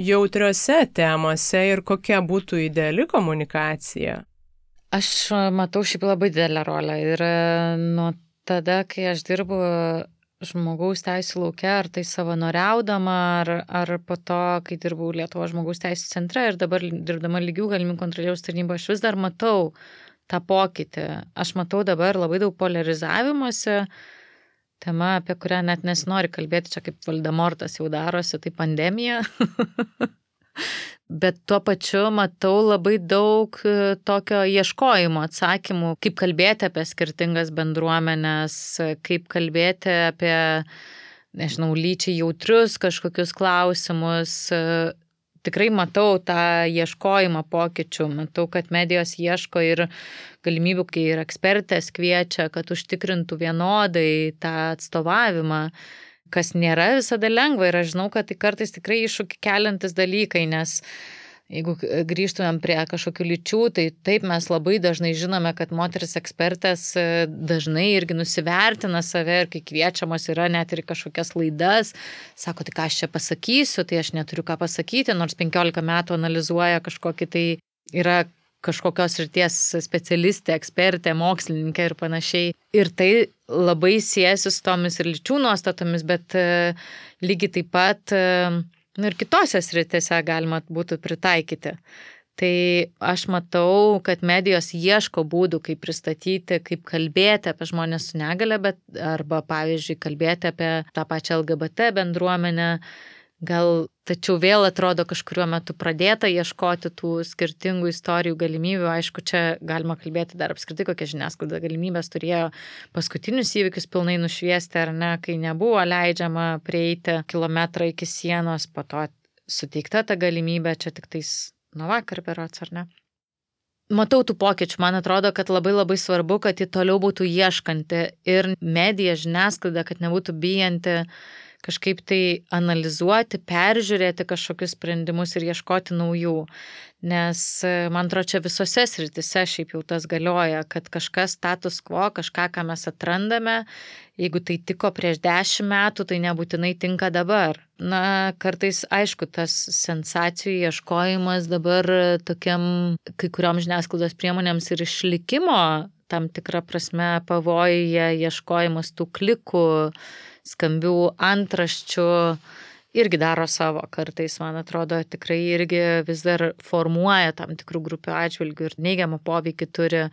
jautriuose temose ir kokia būtų ideali komunikacija? Aš matau šiaip labai didelę rolę ir nuo tada, kai aš dirbu žmogaus teisų laukia, ar tai savanoriaudama, ar, ar po to, kai dirbau Lietuvo žmogaus teisų centre ir dabar dirbdama lygių galimybių kontrolieriaus tarnybo, aš vis dar matau tą pokytį. Aš matau dabar labai daug polarizavimuose, tema, apie kurią net nesinori kalbėti, čia kaip Valdemortas jau darosi, tai pandemija. <laughs> bet tuo pačiu matau labai daug e, tokio ieškojimo atsakymų, kaip kalbėti apie skirtingas bendruomenės, kaip kalbėti apie, nežinau, lyčiai jautrius kažkokius klausimus. E, tikrai matau tą ieškojimą pokyčių, matau, kad medijos ieško ir galimybių, kai ir ekspertės kviečia, kad užtikrintų vienodai tą atstovavimą kas nėra visada lengva ir aš žinau, kad tai kartais tikrai iššūkį keliantis dalykai, nes Jeigu grįžtumėm prie kažkokių lyčių, tai taip mes labai dažnai žinome, kad moteris ekspertės e, dažnai irgi nusivertina save ir kai kviečiamos yra net ir kažkokias laidas, sako, tai ką aš čia pasakysiu, tai aš neturiu ką pasakyti, nors 15 metų analizuoja kažkokį tai yra kažkokios ryties specialistė, ekspertė, mokslininkė ir panašiai. Ir tai labai siejasi su tomis ir lyčių nuostatomis, bet e, lygiai taip pat e, nu, ir kitose sritise galima būtų pritaikyti. Tai aš matau, kad medijos ieško būdų, kaip pristatyti, kaip kalbėti apie žmonės su negale, bet arba, pavyzdžiui, kalbėti apie tą pačią LGBT bendruomenę, Gal tačiau vėl atrodo kažkuriuo metu pradėta ieškoti tų skirtingų istorijų galimybių. Aišku, čia galima kalbėti dar apskritai, kokia žiniasklaida galimybės turėjo paskutinius įvykius pilnai nušviesti ar ne, kai nebuvo leidžiama prieiti kilometrą iki sienos, po to suteikta ta galimybė, čia tik tais nuo vakar berots ar ne. Matau tų pokyčių, man atrodo, kad labai labai svarbu, kad ji toliau būtų ieškanti ir medija, žiniasklaida, kad nebūtų bijanti kažkaip tai analizuoti, peržiūrėti kažkokius sprendimus ir ieškoti naujų. Nes e, man atrodo, čia visose sritise šiaip jau tas galioja, kad kažkas status quo, kažką, ką mes atrandame, jeigu tai tiko prieš dešimt metų, tai nebūtinai tinka dabar. Na, kartais, aišku, tas sensacijų ieškojimas dabar tokiam kai kuriuom žiniasklaidos priemonėms ir išlikimo tam tikrą prasme pavojuje, ieškojimas tų klikų, skambių antraščių irgi daro savo kartais, man atrodo, tikrai irgi vis dar formuoja tam tikrų grupių atžvilgių ir neigiamą poveikį turi.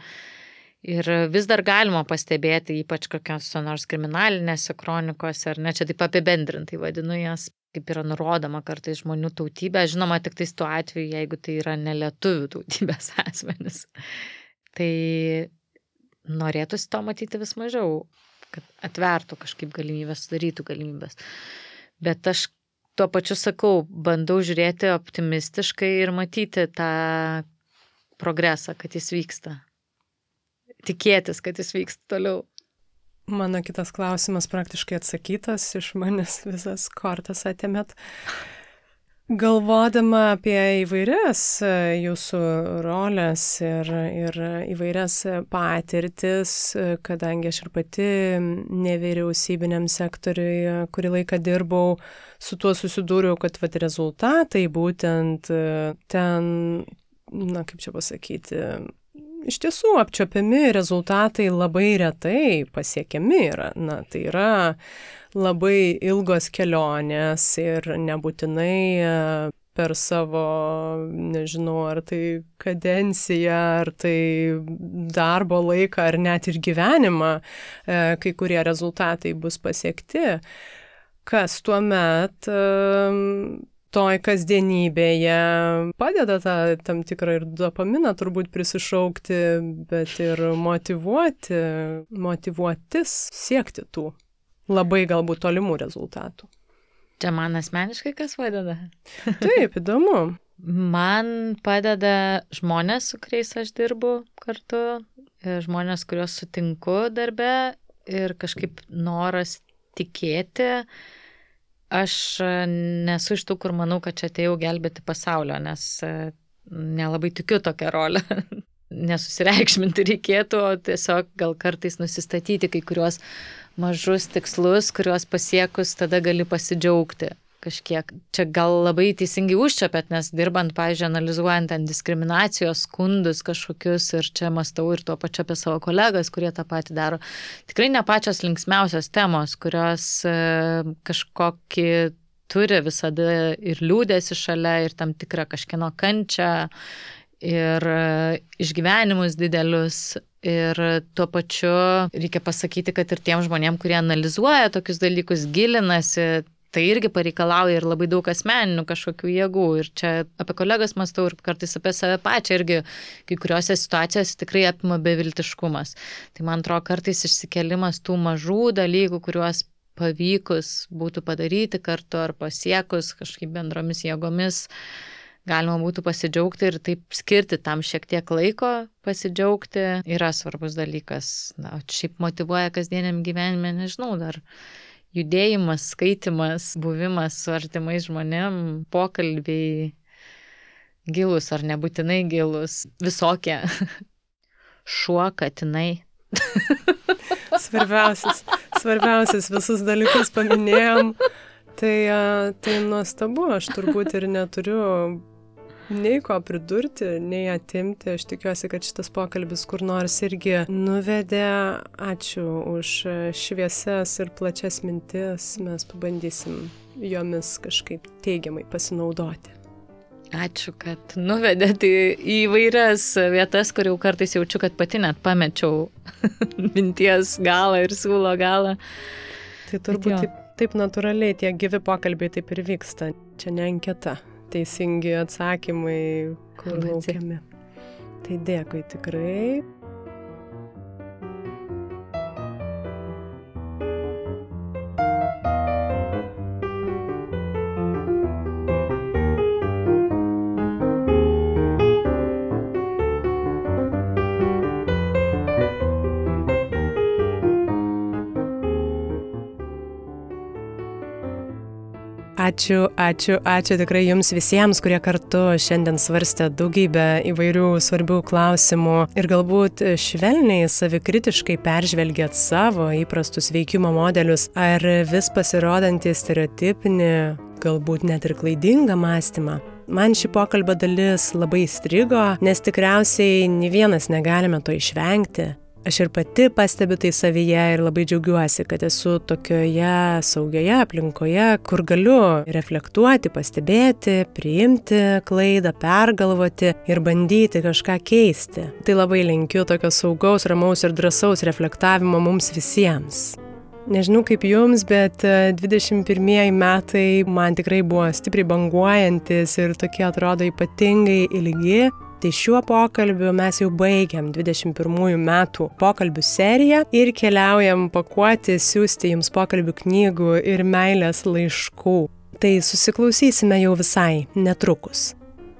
Ir vis dar galima pastebėti, ypač kokios nors kriminalinėse kronikose, ar ne, čia taip apibendrintai vadinu jas, kaip yra nurodoma kartais žmonių tautybė, žinoma, tik tais tuo atveju, jeigu tai yra nelietuvių tautybės asmenis. Tai norėtųsi to matyti vis mažiau kad atvertų kažkaip galimybės, sudarytų galimybės. Bet aš tuo pačiu sakau, bandau žiūrėti optimistiškai ir matyti tą progresą, kad jis vyksta. Tikėtis, kad jis vyksta toliau. Mano kitas klausimas praktiškai atsakytas, iš manęs visas kortas atėmėt. Galvodama apie įvairias e, jūsų rolės ir, ir įvairias patirtis, e, kadangi aš ir pati nevyriausybiniam sektoriui kurį laiką dirbau, su tuo susidūriau, kad vat, rezultatai būtent e, ten, na kaip čia pasakyti, iš tiesų apčiopiami rezultatai labai retai pasiekiami yra. Na, tai yra labai ilgos kelionės ir nebūtinai e, per savo, nežinau, ar tai kadenciją, ar tai darbo laiką, ar net ir gyvenimą, e, kai kurie rezultatai bus pasiekti, kas tuo met e, toj kasdienybėje padeda tą tam tikrą ir dopaminą turbūt prisišaukti, bet ir motivuoti, motivuotis siekti tų labai galbūt tolimų rezultatų. Čia man asmeniškai kas padeda? <laughs> Taip, įdomu. Man padeda žmonės, su kuriais aš dirbu kartu, žmonės, kuriuos sutinku darbe ir kažkaip noras tikėti. Aš nesu iš tų, kur manau, kad čia atėjau gelbėti pasaulio, nes nelabai tikiu tokią rolę. <laughs> Nesusireikšminti reikėtų, o tiesiog gal kartais nusistatyti kai kuriuos mažus tikslus, kuriuos pasiekus tada gali pasidžiaugti, kažkiek. Čia gal labai teisingai užčiapėt, nes dirbant, pavyzdžiui, analizuojant ten diskriminacijos skundus kažkokius ir čia mastau ir tuo pačiu apie savo kolegas, kurie tą patį daro. Tikrai ne pačios linksmiausios temos, kurios e, kažkokį turi visada ir liūdėsi šalia, ir tam tikrą kažkieno kančią, ir e, išgyvenimus didelius. Ir tuo pačiu reikia pasakyti, kad ir tiem žmonėm, kurie analizuoja tokius dalykus, gilinasi, tai irgi pareikalauja ir labai daug asmeninių kažkokių jėgų. Ir čia apie kolegas mąstau ir kartais apie save pačią irgi kai kuriuose situacijose tikrai apima beviltiškumas. Tai man atrodo, kartais išsikelimas tų mažų dalykų, kuriuos pavykus būtų padaryti kartu ar pasiekus kažkaip bendromis jėgomis, galima būtų pasidžiaugti ir taip skirti tam šiek tiek laiko pasidžiaugti yra svarbus dalykas. Na, šiaip motivuoja kasdieniam gyvenime, nežinau, dar judėjimas, skaitimas, buvimas su artimais žmonėm, pokalbiai gilus ar nebūtinai gilus, visokie. <laughs> Šuo, katinai. <laughs> Svarbiausias svarbiausias visus dalykus paminėjom. Tai, tai nuostabu, aš turbūt ir neturiu nei ko pridurti, nei atimti. Aš tikiuosi, kad šitas pokalbis kur nors irgi nuvedė. Ačiū už šviesias ir plačias mintis. Mes pabandysim jomis kažkaip teigiamai pasinaudoti. Ačiū, kad nuvedėte į vairias vietas, kur jau kartais jaučiu, kad pati net pamečiau <laughs> minties galą ir siūlo galą. Tai turbūt taip, taip natūraliai tie gyvi pokalbiai taip ir vyksta. Čia ne anketa, teisingi atsakymai, kur laukiami. Tai dėkui tikrai. Ačiū, ačiū, ačiū tikrai jums visiems, kurie kartu šiandien svarstė daugybę įvairių svarbių klausimų ir galbūt švelniai savikritiškai peržvelgėt savo įprastus veikimo modelius ar vis pasirodantį stereotipinį, galbūt net ir klaidingą mąstymą. Man ši pokalbio dalis labai strigo, nes tikriausiai ne vienas negalime to išvengti. Aš ir pati pastebiu tai savyje ir labai džiaugiuosi, kad esu tokioje saugioje aplinkoje, kur galiu reflektuoti, pastebėti, priimti klaidą, pergalvoti ir bandyti kažką keisti. Tai labai linkiu tokio saugaus, ramaus ir drąsaus reflektavimo mums visiems. Nežinau kaip jums, bet 21 metai man tikrai buvo stipriai banguojantis ir tokie atrodo ypatingai ilgi. Tai šiuo pokalbiu mes jau baigiam 21 metų pokalbių seriją ir keliaujam pakuoti, siūsti jums pokalbių knygų ir meilės laiškų. Tai susiklausysime jau visai netrukus.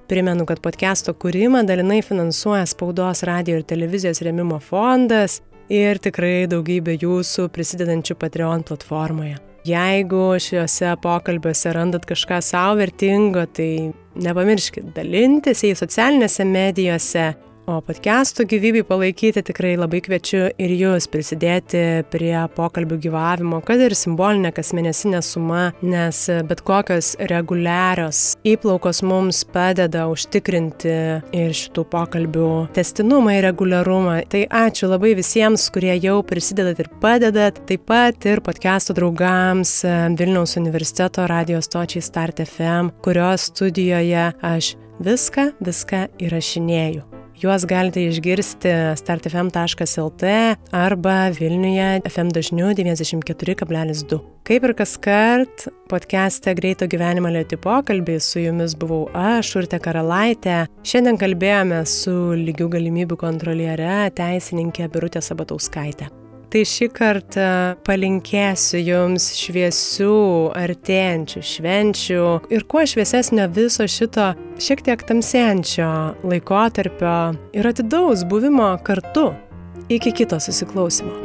Primenu, kad podcast'o kūrimą dalinai finansuoja Spaudos radio ir televizijos remimo fondas ir tikrai daugybė jūsų prisidedančių Patreon platformoje. Jeigu šiuose pokalbiuose randat kažką savo vertingo, tai nepamirškit dalintis į socialinėse medijose, O podcastų gyvybei palaikyti tikrai labai kviečiu ir jūs prisidėti prie pokalbių gyvavimo, kad ir simbolinė kasmėnesinė suma, nes bet kokios reguliarios įplaukos mums padeda užtikrinti ir šitų pokalbių testinumą ir reguliarumą. Tai ačiū labai visiems, kurie jau prisidedat ir padedat, taip pat ir podcastų draugams Vilniaus universiteto radio stočiai Start FM, kurios studijoje aš viską, viską įrašinėju. Juos galite išgirsti startfm.lt arba Vilniuje FM dažniu 94,2. Kaip ir kas kart, podcast'e Greito gyvenimo lėti pokalbiai su jumis buvau aš, Urte Karalaitė. Šiandien kalbėjome su lygių galimybių kontroliere teisininkė Birutė Sabatauskaitė. Tai šį kartą palinkėsiu Jums šviesių, artėjančių švenčių ir kuo šviesesnio viso šito šiek tiek tamsėjančio laikotarpio ir atidaus buvimo kartu. Iki kito susiklausimo.